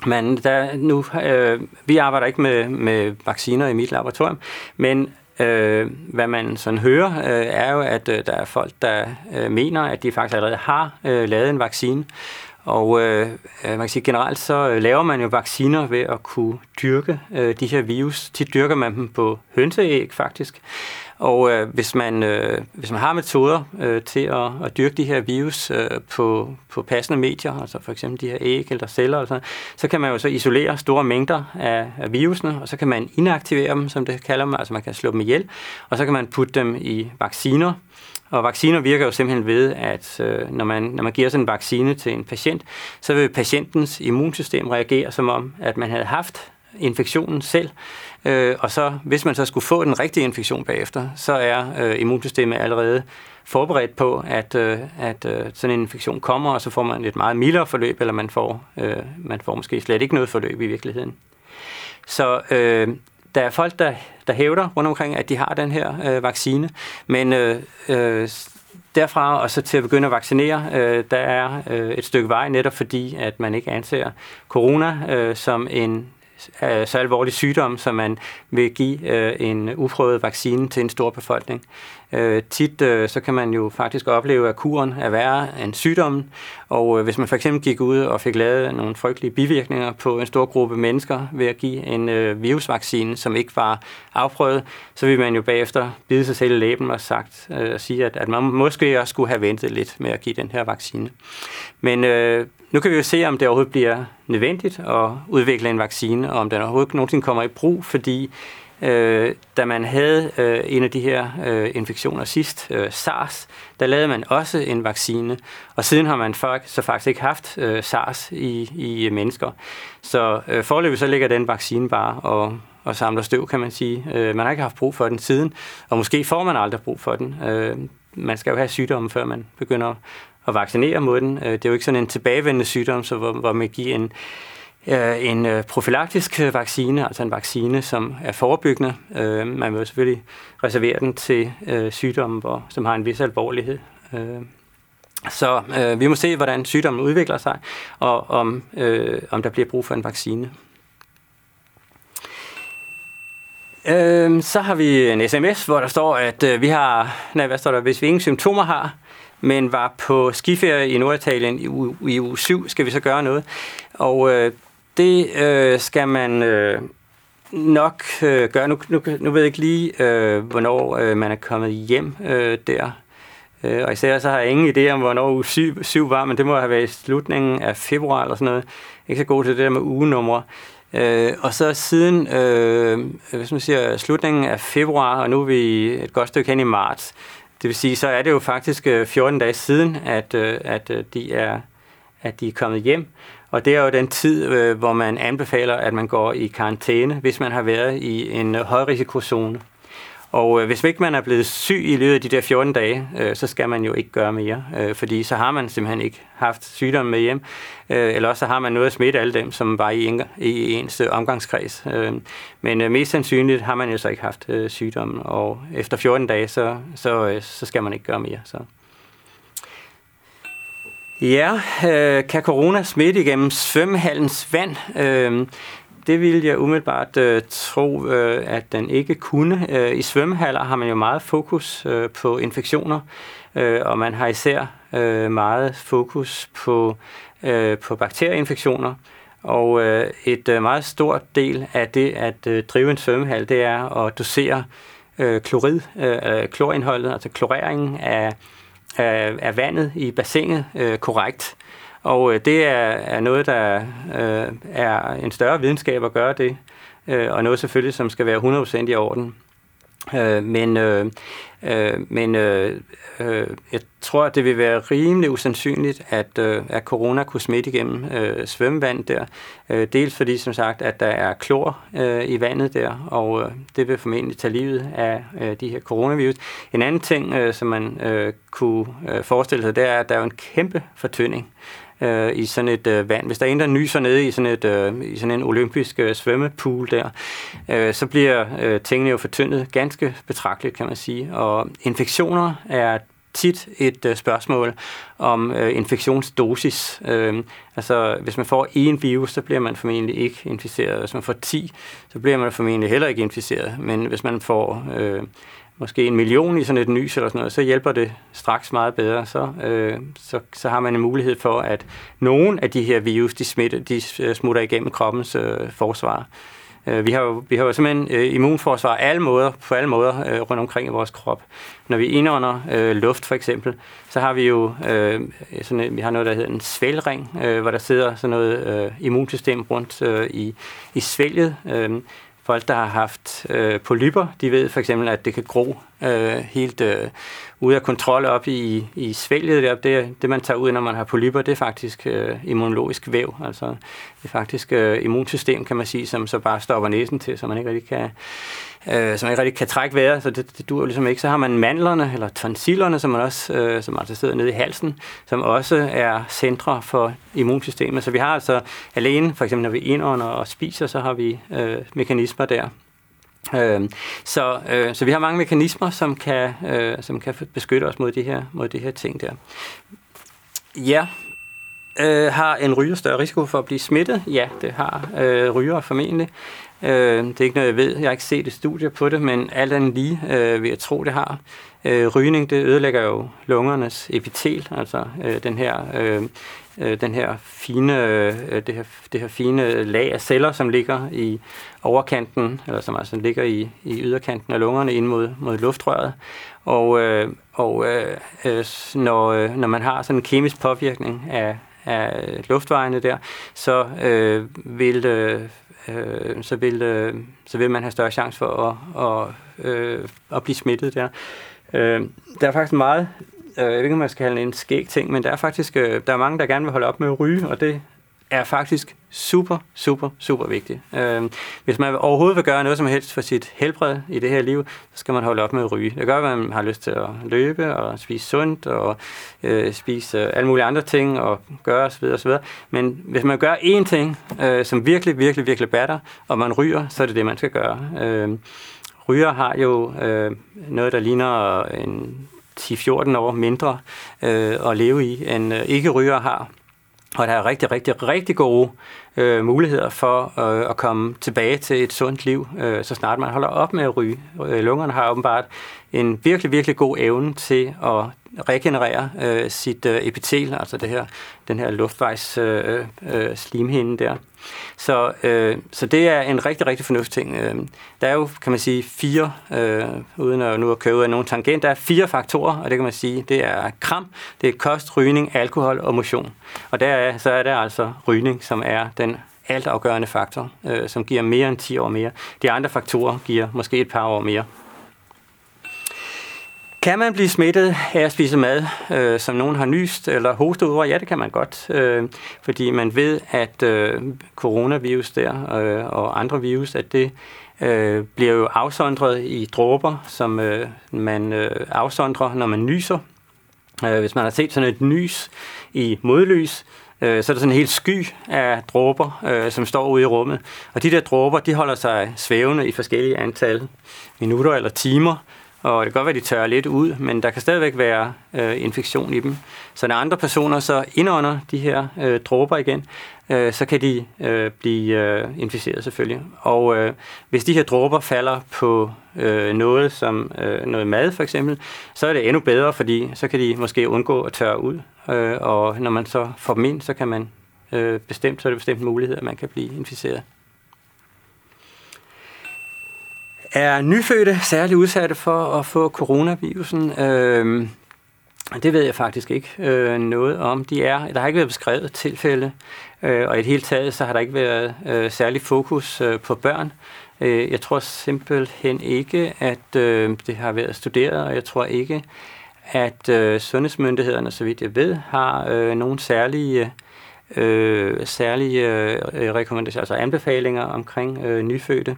men der, nu, øh, vi arbejder ikke med, med vacciner i mit laboratorium, men Øh, hvad man sådan hører, øh, er jo, at øh, der er folk, der øh, mener, at de faktisk allerede har øh, lavet en vaccine. Og øh, øh man kan sige, generelt så øh, laver man jo vacciner ved at kunne dyrke øh, de her virus. De dyrker man dem på hønseæg faktisk. Og øh, hvis, man, øh, hvis man har metoder øh, til at, at dyrke de her virus øh, på, på passende medier, altså for eksempel de her æg eller celler, eller sådan, så kan man jo så isolere store mængder af, af virusene, og så kan man inaktivere dem, som det kalder man, altså man kan slå dem ihjel, og så kan man putte dem i vacciner, og vacciner virker jo simpelthen ved, at øh, når, man, når man giver sådan en vaccine til en patient, så vil patientens immunsystem reagere som om, at man havde haft infektionen selv. Øh, og så, hvis man så skulle få den rigtige infektion bagefter, så er øh, immunsystemet allerede forberedt på, at, øh, at øh, sådan en infektion kommer, og så får man et meget mildere forløb, eller man får, øh, man får måske slet ikke noget forløb i virkeligheden. Så øh, der er folk, der, der hævder rundt omkring, at de har den her øh, vaccine, men øh, øh, derfra og så til at begynde at vaccinere, øh, der er øh, et stykke vej, netop fordi, at man ikke anser corona øh, som en Øh, så alvorlig sygdom, som man vil give øh, en uprøvet vaccine til en stor befolkning. Øh, tit øh, så kan man jo faktisk opleve, at kuren er værre end sygdommen, og øh, hvis man for eksempel gik ud og fik lavet nogle frygtelige bivirkninger på en stor gruppe mennesker ved at give en øh, virusvaccine, som ikke var afprøvet, så vil man jo bagefter bide sig selv i læben og sagt, øh, sige, at, at man måske også skulle have ventet lidt med at give den her vaccine. Men øh, nu kan vi jo se, om det overhovedet bliver nødvendigt at udvikle en vaccine, og om den overhovedet nogensinde kommer i brug, fordi øh, da man havde øh, en af de her øh, infektioner sidst, øh, SARS, der lavede man også en vaccine, og siden har man så faktisk ikke haft øh, SARS i, i øh, mennesker. Så øh, forløbet så ligger den vaccine bare og, og samler støv, kan man sige. Øh, man har ikke haft brug for den siden, og måske får man aldrig brug for den. Øh, man skal jo have sygdommen, før man begynder at vaccinere mod den. Øh, det er jo ikke sådan en tilbagevendende sygdom, så hvor, hvor man giver en, øh, en øh, profylaktisk vaccine, altså en vaccine, som er forebyggende. Man vil jo selvfølgelig reservere den til sygdomme, hvor, som har en vis alvorlighed. Så øh, vi må se, hvordan sygdommen udvikler sig, og om, øh, om der bliver brug for en vaccine. Øh, så har vi en sms, hvor der står, at øh, vi har, nej, hvad står der, hvis vi ingen symptomer har, men var på skiferie i Norditalien i u- i uge 7, skal vi så gøre noget. Og øh, det øh, skal man øh, nok øh, gøre. Nu, nu, nu ved jeg ikke lige, øh, hvornår øh, man er kommet hjem øh, der. Øh, og især så har jeg ingen idé om, hvornår uge 7, 7 var, men det må have været i slutningen af februar eller sådan noget. Ikke så god til det der med ugenumre. Øh, og så siden øh, hvis man siger, slutningen af februar, og nu er vi et godt stykke hen i marts, det vil sige, så er det jo faktisk øh, 14 dage siden, at, øh, at øh, de er at de er kommet hjem. Og det er jo den tid, hvor man anbefaler, at man går i karantæne, hvis man har været i en højrisikozone. Og øh, hvis ikke man er blevet syg i løbet af de der 14 dage, øh, så skal man jo ikke gøre mere, øh, fordi så har man simpelthen ikke haft sygdommen med hjem, øh, eller også så har man noget at smitte alle dem, som var i, en, i ens øh, omgangskreds. Øh, men øh, mest sandsynligt har man jo så ikke haft øh, sygdommen, og efter 14 dage, så, så, øh, så skal man ikke gøre mere. Så. Ja, øh, kan corona smitte igennem svømmehallens vand? Øh, det vil jeg umiddelbart øh, tro, øh, at den ikke kunne. Øh, I svømmehaller har man jo meget fokus øh, på infektioner, øh, og man har især øh, meget fokus på, øh, på bakterieinfektioner. Og øh, et øh, meget stort del af det at øh, drive en svømmehal, det er at dosere øh, klorid, øh, øh klorindholdet, altså kloreringen af, af, af vandet i bassinet øh, korrekt. Og øh, det er, er noget, der øh, er en større videnskab at gøre det, øh, og noget selvfølgelig, som skal være 100% i orden. Øh, men øh, øh, men øh, øh, jeg tror, at det vil være rimelig usandsynligt, at, øh, at corona kunne smitte igennem øh, svømmevand der. Øh, dels fordi, som sagt, at der er klor øh, i vandet der, og øh, det vil formentlig tage livet af øh, de her coronavirus. En anden ting, øh, som man øh, kunne øh, forestille sig, det er, at der er en kæmpe fortynding øh, i sådan et øh, vand. Hvis der er en, der nyser nede i sådan, et, øh, i sådan en olympisk øh, svømmepool der, øh, så bliver øh, tingene jo fortyndet ganske betragteligt, kan man sige. Og infektioner er tit et øh, spørgsmål om øh, infektionsdosis. Øh, altså, hvis man får én virus, så bliver man formentlig ikke inficeret. Hvis man får 10, så bliver man formentlig heller ikke inficeret. Men hvis man får øh, måske en million i sådan et nys eller sådan noget, så hjælper det straks meget bedre. Så, øh, så, så har man en mulighed for, at nogle af de her virus, de, smitter, de øh, smutter igennem kroppens øh, forsvar. Øh, vi har jo, vi har jo simpelthen øh, immunforsvar alle måder, på alle måder øh, rundt omkring i vores krop. Når vi indånder øh, luft for eksempel, så har vi jo øh, sådan, vi har noget, der hedder en svælring, øh, hvor der sidder sådan noget øh, immunsystem rundt øh, i, i svælget. Øh, folk, der har haft øh, polyper, de ved for eksempel, at det kan gro øh, helt øh, ude af kontrol op i, i svælget. Der. Det, det, man tager ud, når man har polyper, det er faktisk øh, immunologisk væv. Altså, det er faktisk øh, immunsystem, kan man sige, som så bare stopper næsen til, så man ikke rigtig kan, øh, som ikke rigtig kan trække vejret, så det, det dur ligesom ikke. Så har man mandlerne, eller tonsillerne, som, man også, øh, som altså sidder nede i halsen, som også er centre for immunsystemet. Så vi har altså alene, for eksempel når vi indånder og spiser, så har vi øh, mekanismer der, Øh, så, øh, så vi har mange mekanismer, som kan, øh, som kan beskytte os mod de her, mod de her ting der. Ja, øh, har en ryger større risiko for at blive smittet? Ja, det har øh, ryger formentlig. Øh, det er ikke noget, jeg ved. Jeg har ikke set et studie på det, men alt andet lige øh, vil jeg tro, det har. Øh, rygning, det ødelægger jo lungernes epitel, altså øh, den her øh, øh, den her fine, øh, det, her, det her fine lag af celler, som ligger i overkanten, eller som altså ligger i, i yderkanten af lungerne ind mod, mod luftrøret. Og, øh, og øh, øh når, øh, når man har sådan en kemisk påvirkning af, af luftvejene der, så øh, vil øh, øh, så, vil, øh, så vil man have større chance for at, at, øh, at blive smittet der. Øh, der er faktisk meget øh, jeg ved ikke, om man skal kalde en skæg ting, men der er faktisk øh, der er mange, der gerne vil holde op med at ryge, og det er faktisk super, super, super vigtigt. Øh, hvis man overhovedet vil gøre noget som helst for sit helbred i det her liv, så skal man holde op med at ryge. Det gør, at man har lyst til at løbe og spise sundt og øh, spise øh, alle mulige andre ting og gøre osv. osv. Men hvis man gør én ting, øh, som virkelig, virkelig, virkelig batter, og man ryger, så er det det, man skal gøre. Øh, ryger har jo øh, noget, der ligner en 10-14 år mindre øh, at leve i, end øh, ikke-ryger har. Og der er rigtig, rigtig, rigtig gode øh, muligheder for øh, at komme tilbage til et sundt liv, øh, så snart man holder op med at ryge. Øh, lungerne har åbenbart en virkelig, virkelig god evne til at regenerere øh, sit øh, epitel, altså det her, den her luftvejs øh, øh, slimhinde der. Så, øh, så det er en rigtig, rigtig fornuftig ting. Øh, der er jo, kan man sige, fire, øh, uden at nu at købe af nogen tangent, der er fire faktorer, og det kan man sige, det er kram, det er kost, rygning, alkohol og motion. Og der er, så er der altså rygning, som er den altafgørende faktor, øh, som giver mere end 10 år mere. De andre faktorer giver måske et par år mere. Kan man blive smittet af at spise mad, øh, som nogen har nyst eller hostet over? Ja, det kan man godt, øh, fordi man ved, at øh, coronavirus der øh, og andre virus, at det øh, bliver jo afsondret i dråber, som øh, man øh, afsondrer, når man nyser. Øh, hvis man har set sådan et nys i modlys, øh, så er der sådan en helt sky af dråber, øh, som står ude i rummet. Og de der dråber, de holder sig svævende i forskellige antal minutter eller timer, og det kan godt være, at de tørrer lidt ud, men der kan stadigvæk være øh, infektion i dem. Så når andre personer så indånder de her øh, dråber igen, øh, så kan de øh, blive øh, inficeret selvfølgelig. Og øh, hvis de her dråber falder på øh, noget som øh, noget mad for eksempel, så er det endnu bedre, fordi så kan de måske undgå at tørre ud. Øh, og når man så får dem ind, så kan man øh, bestemt, så er det bestemt mulighed, at man kan blive inficeret. Er nyfødte særligt udsatte for at få coronavirusen? Øh, det ved jeg faktisk ikke øh, noget om. De er, der har ikke været beskrevet tilfælde, øh, og i det hele taget så har der ikke været øh, særlig fokus øh, på børn. Øh, jeg tror simpelthen ikke, at øh, det har været studeret, og jeg tror ikke, at øh, sundhedsmyndighederne, så vidt jeg ved, har øh, nogle særlige øh, særlige øh, rekommendationer, altså anbefalinger omkring øh, nyfødte.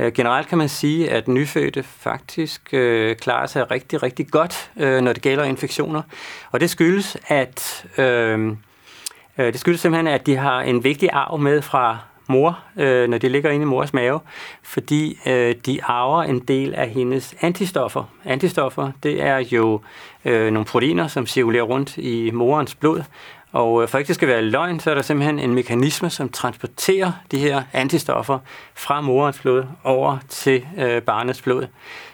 Øh, generelt kan man sige, at nyfødte faktisk øh, klarer sig rigtig, rigtig godt, øh, når det gælder infektioner. Og det skyldes, at øh, øh det skyldes simpelthen, at de har en vigtig arv med fra mor, øh, når de ligger inde i mors mave, fordi øh, de arver en del af hendes antistoffer. Antistoffer, det er jo øh, nogle proteiner, som cirkulerer rundt i morens blod, og øh, for ikke det skal være løgn, så er der simpelthen en mekanisme, som transporterer de her antistoffer fra morens blod over til øh, barnets blod.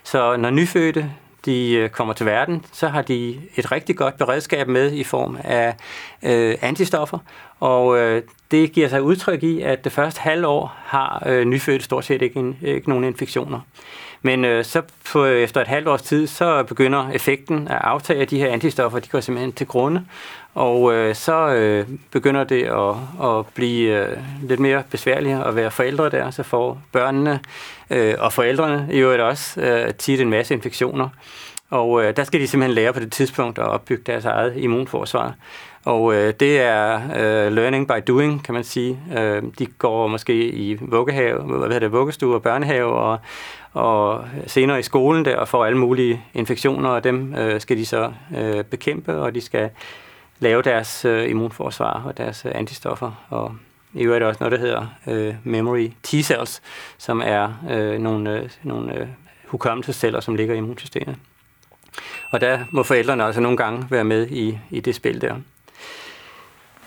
Så når nyfødte de øh, kommer til verden, så har de et rigtig godt beredskab med i form af øh, antistoffer, og øh, det giver sig udtryk i, at det første halvår har øh, nyfødte stort set ikke, ikke nogen infektioner. Men øh, så på, efter et halvt års tid, så begynder effekten at aftage af de her antistoffer, de går simpelthen til grunde, og øh, så øh, begynder det at, at blive øh, lidt mere besværligt at være forældre der, så får børnene øh, og forældrene i øvrigt også øh, tit en masse infektioner. Og øh, der skal de simpelthen lære på det tidspunkt at opbygge deres eget immunforsvar. Og øh, det er øh, learning by doing, kan man sige. Øh, de går måske i vuggehave, hvad hedder det, vuggestue og børnehave, og, og senere i skolen der, og får alle mulige infektioner, og dem øh, skal de så øh, bekæmpe, og de skal lave deres øh, immunforsvar og deres øh, antistoffer. Og i øvrigt også noget, der hedder øh, memory T-cells, som er øh, nogle, øh, nogle øh, hukommelsesceller, som ligger i immunsystemet. Og der må forældrene altså nogle gange være med i, i det spil der.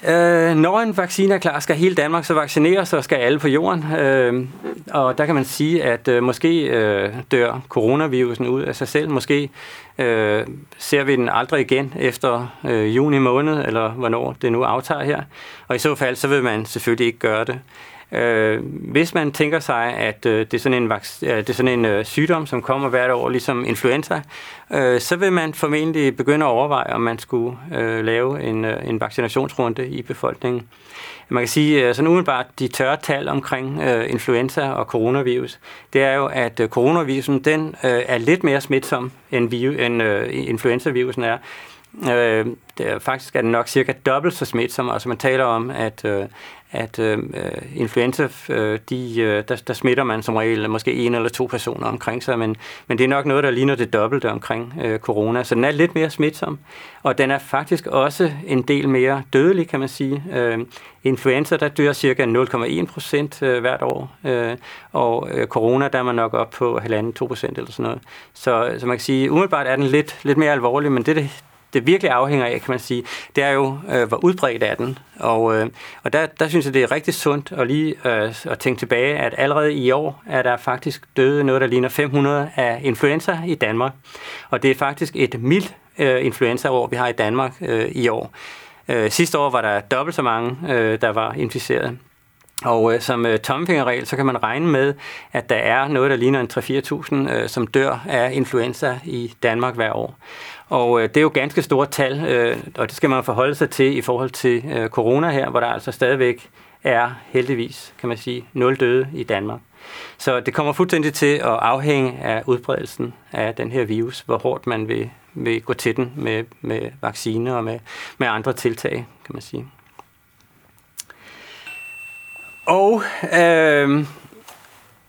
Øh, når en vaccine er klar, skal hele Danmark så vaccineres, så skal alle på jorden. Øh, og der kan man sige, at øh, måske øh, dør coronavirusen ud af sig selv. Måske øh, ser vi den aldrig igen efter øh, juni måned, eller hvornår det nu aftager her. Og i så fald, så vil man selvfølgelig ikke gøre det. Øh, hvis man tænker sig, at øh, det er sådan en, vaks- øh, det er sådan en øh, sygdom, som kommer hvert år, ligesom influenza, øh, så vil man formentlig begynde at overveje, om man skulle øh, lave en, øh, en vaccinationsrunde i befolkningen. Man kan sige, at sådan umiddelbart de tørre tal omkring øh, influenza og coronavirus, det er jo, at øh, coronavirusen den øh, er lidt mere smitsom, end, vi, end øh, influenzavirusen er. Øh, det er, faktisk er den nok cirka dobbelt så smitsom. Altså man taler om, at, øh, at øh, øh, influenza, øh, de, øh, der, der smitter man som regel måske en eller to personer omkring sig, men, men det er nok noget, der ligner det dobbelte omkring øh, corona. Så den er lidt mere smitsom, og den er faktisk også en del mere dødelig, kan man sige. Øh, influenza, der dør cirka 0,1 procent øh, hvert år, øh, og øh, corona, der er man nok op på 1,5-2 procent eller sådan noget. Så, så man kan sige, umiddelbart er den lidt, lidt mere alvorlig, men det, det, det virkelig afhænger af, kan man sige, det er jo, øh, hvor udbredt er den. Og, øh, og der, der synes jeg, det er rigtig sundt at lige øh, at tænke tilbage, at allerede i år er der faktisk døde noget, der ligner 500 af influenza i Danmark. Og det er faktisk et mildt øh, influenzaår, vi har i Danmark øh, i år. Øh, sidste år var der dobbelt så mange, øh, der var inficeret. Og øh, som øh, tommefingerregel, så kan man regne med, at der er noget, der ligner en 3-4.000, øh, som dør af influenza i Danmark hver år. Og øh, det er jo ganske store tal, øh, og det skal man forholde sig til i forhold til øh, corona her, hvor der altså stadigvæk er heldigvis, kan man sige, nul døde i Danmark. Så det kommer fuldstændig til at afhænge af udbredelsen af den her virus, hvor hårdt man vil, vil gå til den med, med vacciner og med, med andre tiltag, kan man sige. Og øh,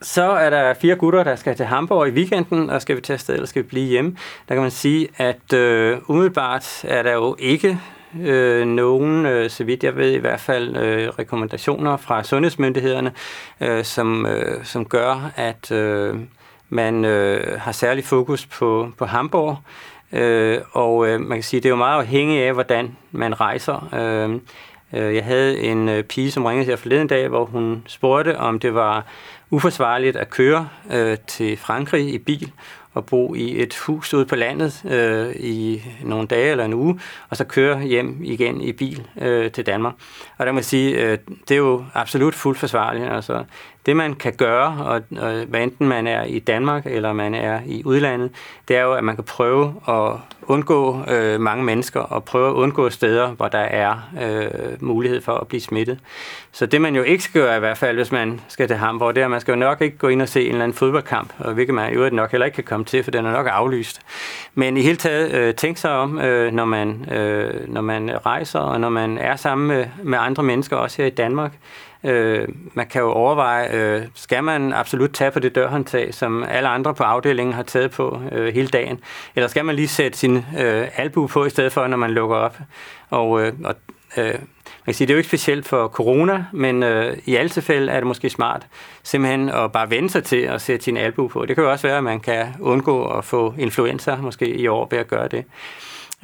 så er der fire gutter, der skal til Hamburg i weekenden, og skal vi tage afsted, eller skal vi blive hjemme. Der kan man sige, at øh, umiddelbart er der jo ikke øh, nogen, øh, så vidt jeg ved i hvert fald, øh, rekommendationer fra sundhedsmyndighederne, øh, som, øh, som gør, at øh, man øh, har særlig fokus på, på Hamburg. Øh, og øh, man kan sige, det er jo meget afhængigt af, hvordan man rejser. Øh, øh jeg havde en øh, pige, som ringede her forleden dag, hvor hun spurgte, om det var uforsvarligt at køre øh, til Frankrig i bil og bo i et hus ude på landet øh, i nogle dage eller en uge, og så køre hjem igen i bil øh, til Danmark. Og der må jeg sige, øh, det er jo absolut fuldt forsvarligt. Altså, det man kan gøre, og, og hvad enten man er i Danmark eller man er i udlandet, det er jo, at man kan prøve at undgå øh, mange mennesker og prøve at undgå steder, hvor der er øh, mulighed for at blive smittet. Så det man jo ikke skal gøre i hvert fald, hvis man skal til Hamburg, det er, at man skal jo nok ikke gå ind og se en eller anden fodboldkamp, og hvilket man i øvrigt nok heller ikke kan komme til, for den er nok aflyst. Men i hele taget øh, tænk sig om, øh, når, man, øh, når man rejser, og når man er sammen med, med andre mennesker, også her i Danmark, Øh, man kan jo overveje, øh, skal man absolut tage på det dørhåndtag, som alle andre på afdelingen har taget på øh, hele dagen, eller skal man lige sætte sin øh, albu på i stedet for, når man lukker op? Og, øh, og øh, man kan sige, det er jo ikke specielt for corona, men øh, i alle tilfælde er det måske smart simpelthen at bare vende sig til at sætte sin albu på. Det kan jo også være, at man kan undgå at få influenza måske i år ved at gøre det.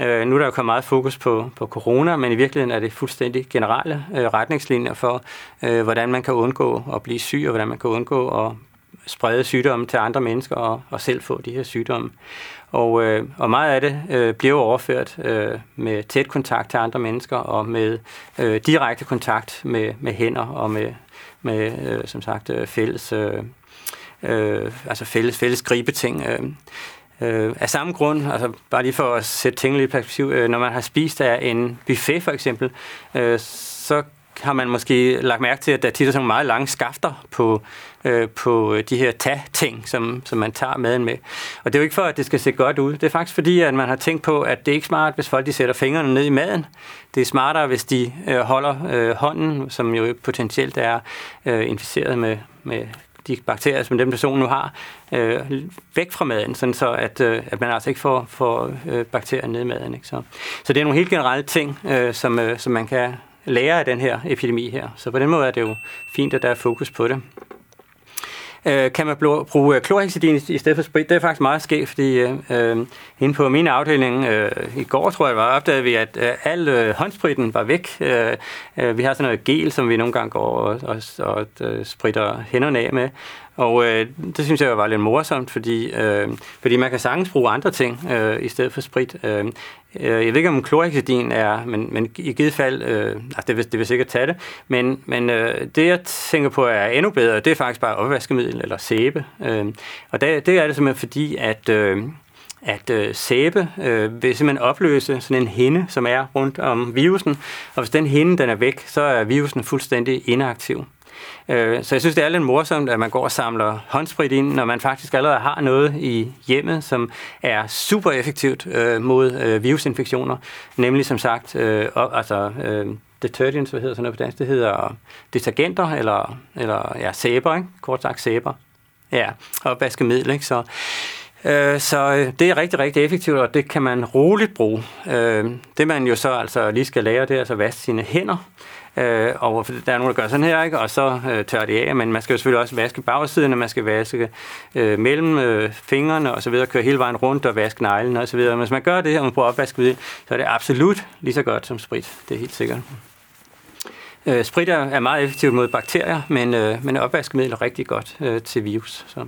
Øh, nu er der jo kommet meget fokus på, på corona, men i virkeligheden er det fuldstændig generelle øh, retningslinjer for, øh, hvordan man kan undgå at blive syg, og hvordan man kan undgå at sprede sygdomme til andre mennesker og, og selv få de her sygdomme. Og, øh, og meget af det øh, bliver overført øh, med tæt kontakt til andre mennesker og med øh, direkte kontakt med, med hænder og med, med øh, som sagt, øh, fælles, øh, øh, altså fælles, fælles gribeting. Øh. Øh, af samme grund, altså bare lige for at sætte tingene i perspektiv, øh, når man har spist af en buffet for eksempel, øh, så har man måske lagt mærke til, at der tit er sådan meget lange skafter på, øh, på øh, de her tag-ting, som, som man tager maden med. Og det er jo ikke for, at det skal se godt ud. Det er faktisk fordi, at man har tænkt på, at det er ikke smart, hvis folk de sætter fingrene ned i maden. Det er smartere, hvis de øh, holder øh, hånden, som jo potentielt er øh, inficeret med, med de bakterier, som den person nu har, øh, væk fra maden, sådan så at, øh, at man altså ikke får, får øh, bakterier ned i maden. Ikke? Så, så det er nogle helt generelle ting, øh, som, øh, som man kan lære af den her epidemi her. Så på den måde er det jo fint, at der er fokus på det. Øh, kan man bruge øh, klorhexidin i stedet for sprit? Det er faktisk meget skægt, fordi øh, øh inde på min afdeling øh, i går, tror jeg, var opdagede vi, at øh, al øh, håndspritten var væk. Øh, øh, vi har sådan noget gel, som vi nogle gange går og, og, og øh, spritter hænderne af med. Og øh, det synes jeg var lidt morsomt, fordi, øh, fordi man kan sagtens bruge andre ting øh, i stedet for sprit. Øh, øh jeg ved ikke, om klorhexidin er, men, men i givet fald, øh, altså det, vil, det vil sikkert tage det, men, men øh, det jeg tænker på er endnu bedre, det er faktisk bare opvaskemiddel eller sæbe. Øh, og det, det er det simpelthen fordi, at... Øh, at øh, sæbe øh, vil simpelthen opløse sådan en hinde, som er rundt om virusen, og hvis den hinde den er væk, så er virusen fuldstændig inaktiv. Øh, så jeg synes, det er lidt morsomt, at man går og samler håndsprit ind, når man faktisk allerede har noget i hjemmet, som er super effektivt øh, mod øh, virusinfektioner. Nemlig som sagt, øh, altså øh, detergents, hvad hedder sådan noget på dansk, det hedder detergenter, eller, eller ja, sæber, ikke? kort sagt sæber. Ja, og vaskemiddel, ikke? Så, øh, så øh, det er rigtig, rigtig effektivt, og det kan man roligt bruge. Øh, det man jo så altså lige skal lære, det er altså at vaske sine hænder, Øh, og der er nogen, der gør sådan her, ikke? og så øh, tør det af, men man skal jo selvfølgelig også vaske bagsiden, og man skal vaske øh, mellem øh, fingrene og så videre, køre hele vejen rundt og vaske neglene og så videre. Men hvis man gør det, og man prøver at så er det absolut lige så godt som sprit. Det er helt sikkert. Øh, sprit er, er meget effektivt mod bakterier, men, øh, men opvaskemiddel er rigtig godt øh, til virus. Så.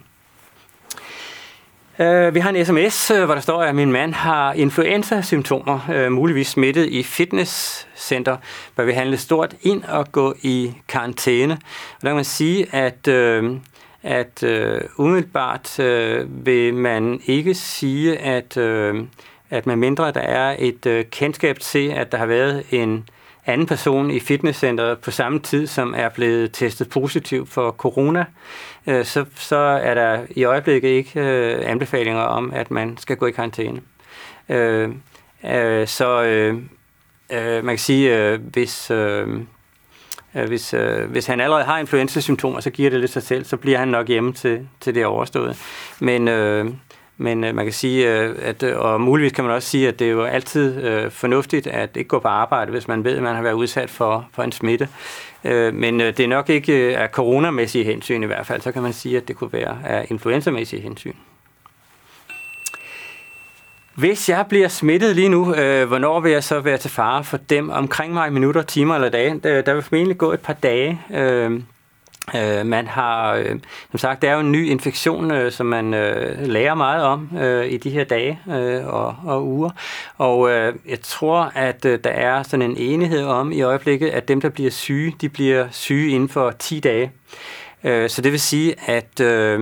Uh, vi har en sms, uh, øh, hvor der står, at min mand har influenza-symptomer, uh, muligvis smittet i fitnesscenter, bør vi handle stort ind og gå i karantæne. Og der kan man sige, at, uh, at uh, umiddelbart uh, vil man ikke sige, at, uh, at med mindre der er et uh, kendskab til, at der har været en anden person i fitnesscenteret på samme tid, som er blevet testet positiv for corona, øh, så, så er der i øjeblikket ikke øh, anbefalinger om, at man skal gå i karantæne. Øh, øh, så øh, øh, man kan sige, øh, hvis... Øh, øh hvis, øh, hvis han allerede har influenza-symptomer, så giver det lidt sig selv, så bliver han nok hjemme til, til det overstået. Men, øh, men øh, man kan sige, øh, at, øh, og muligvis kan man også sige, at det er jo altid øh, fornuftigt at ikke gå på arbejde, hvis man ved, at man har været udsat for, for en smitte. Øh, men øh, det er nok ikke øh, af coronamæssige hensyn i hvert fald, så kan man sige, at det kunne være af influenzamæssige hensyn. Hvis jeg bliver smittet lige nu, øh, hvornår vil jeg så være til fare for dem omkring mig i minutter, timer eller dage? Der, der vil formentlig gå et par dage. Øh, Øh, man har, øh, som sagt, det er jo en ny infektion, øh, som man øh, lærer meget om øh, i de her dage øh, og, og uger. Og øh, jeg tror, at øh, der er sådan en enighed om i øjeblikket, at dem, der bliver syge, de bliver syge inden for 10 dage. Øh, så det vil sige, at... Øh,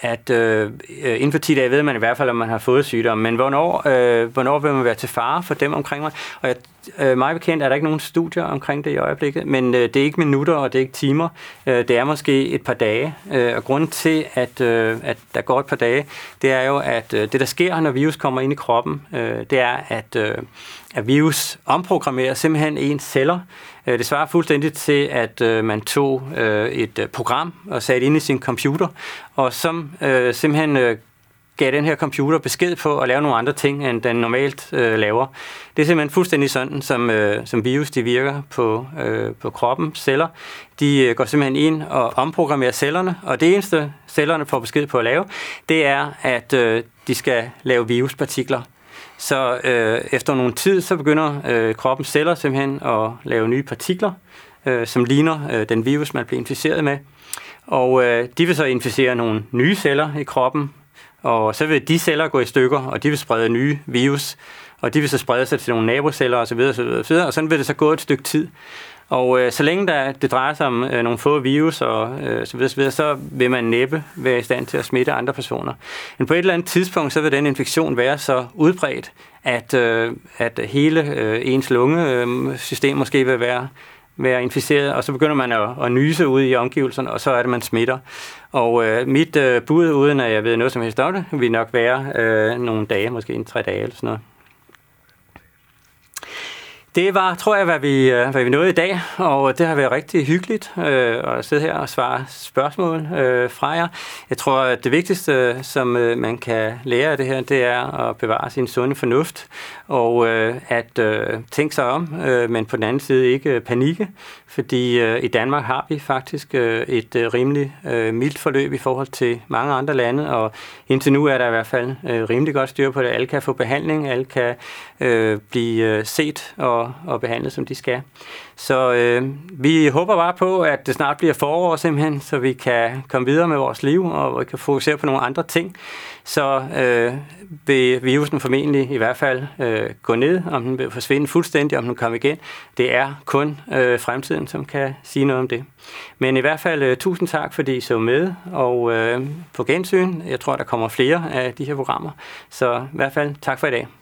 at øh, inden for 10 dage ved man i hvert fald, om man har fået sygdom, men hvornår, øh, hvornår vil man være til fare for dem omkring mig? Og jeg, øh, mig bekendt er der ikke nogen studier omkring det i øjeblikket, men øh, det er ikke minutter, og det er ikke timer. Øh, det er måske et par dage, øh, og grunden til, at, øh, at der går et par dage, det er jo, at øh, det, der sker, når virus kommer ind i kroppen, øh, det er, at, øh, at virus omprogrammerer simpelthen ens celler, Øh, det svarer fuldstændig til, at øh, man tog øh, et øh, program og satte ind i sin computer, og som øh, simpelthen gav den her computer besked på at lave nogle andre ting, end den normalt øh, laver. Det er simpelthen fuldstændig sådan, som, øh, som virus de virker på, øh, på kroppen celler. De øh, går simpelthen ind og omprogrammerer cellerne, og det eneste cellerne får besked på at lave, det er, at øh, de skal lave viruspartikler. Så øh, efter nogle tid, så begynder øh, kroppens celler simpelthen at lave nye partikler, øh, som ligner øh, den virus, man bliver inficeret med. Og øh, de vil så inficere nogle nye celler i kroppen, og så vil de celler gå i stykker, og de vil sprede nye virus, og de vil så sprede sig til nogle naboceller osv. osv., osv. og sådan vil det så gå et stykke tid. Og øh, så længe der, det drejer sig om øh, nogle få virus og øh, så, videre, så, videre, så vil man næppe være i stand til at smitte andre personer. Men på et eller andet tidspunkt, så vil den infektion være så udbredt, at, øh, at hele øh, ens lungesystem øh, måske vil være være inficeret, og så begynder man at, at nyse ud i omgivelserne, og så er det, man smitter. Og øh, mit øh, bud, uden at jeg ved noget som helst om det, vil nok være øh, nogle dage, måske en tre dage eller sådan noget. Det var, tror jeg, hvad vi, øh, hvad vi nåede i dag, og det har været rigtig hyggeligt øh, at sidde her og svare spørgsmål øh, fra jer. Jeg tror, at det vigtigste, som øh, man kan lære af det her, det er at bevare sin sunde fornuft, og øh, at øh, tænke sig om, øh, men på den anden side ikke øh, panikke, fordi øh, i Danmark har vi faktisk øh, et øh, rimelig øh, mildt forløb i forhold til mange andre lande, og indtil nu er der i hvert fald øh, rimelig godt styr på det. Alle kan få behandling, alle kan øh, blive øh, set og, og behandlet, som de skal. Så øh, vi håber bare på, at det snart bliver forår simpelthen, så vi kan komme videre med vores liv, og vi kan fokusere på nogle andre ting. Så øh, vil virusen formentlig i hvert fald øh, gå ned, om den vil forsvinde fuldstændig, om den kommer igen. Det er kun øh, fremtiden, som kan sige noget om det. Men i hvert fald øh, tusind tak, fordi I så med, og øh, på gensyn. Jeg tror, der kommer flere af de her programmer. Så i hvert fald tak for i dag.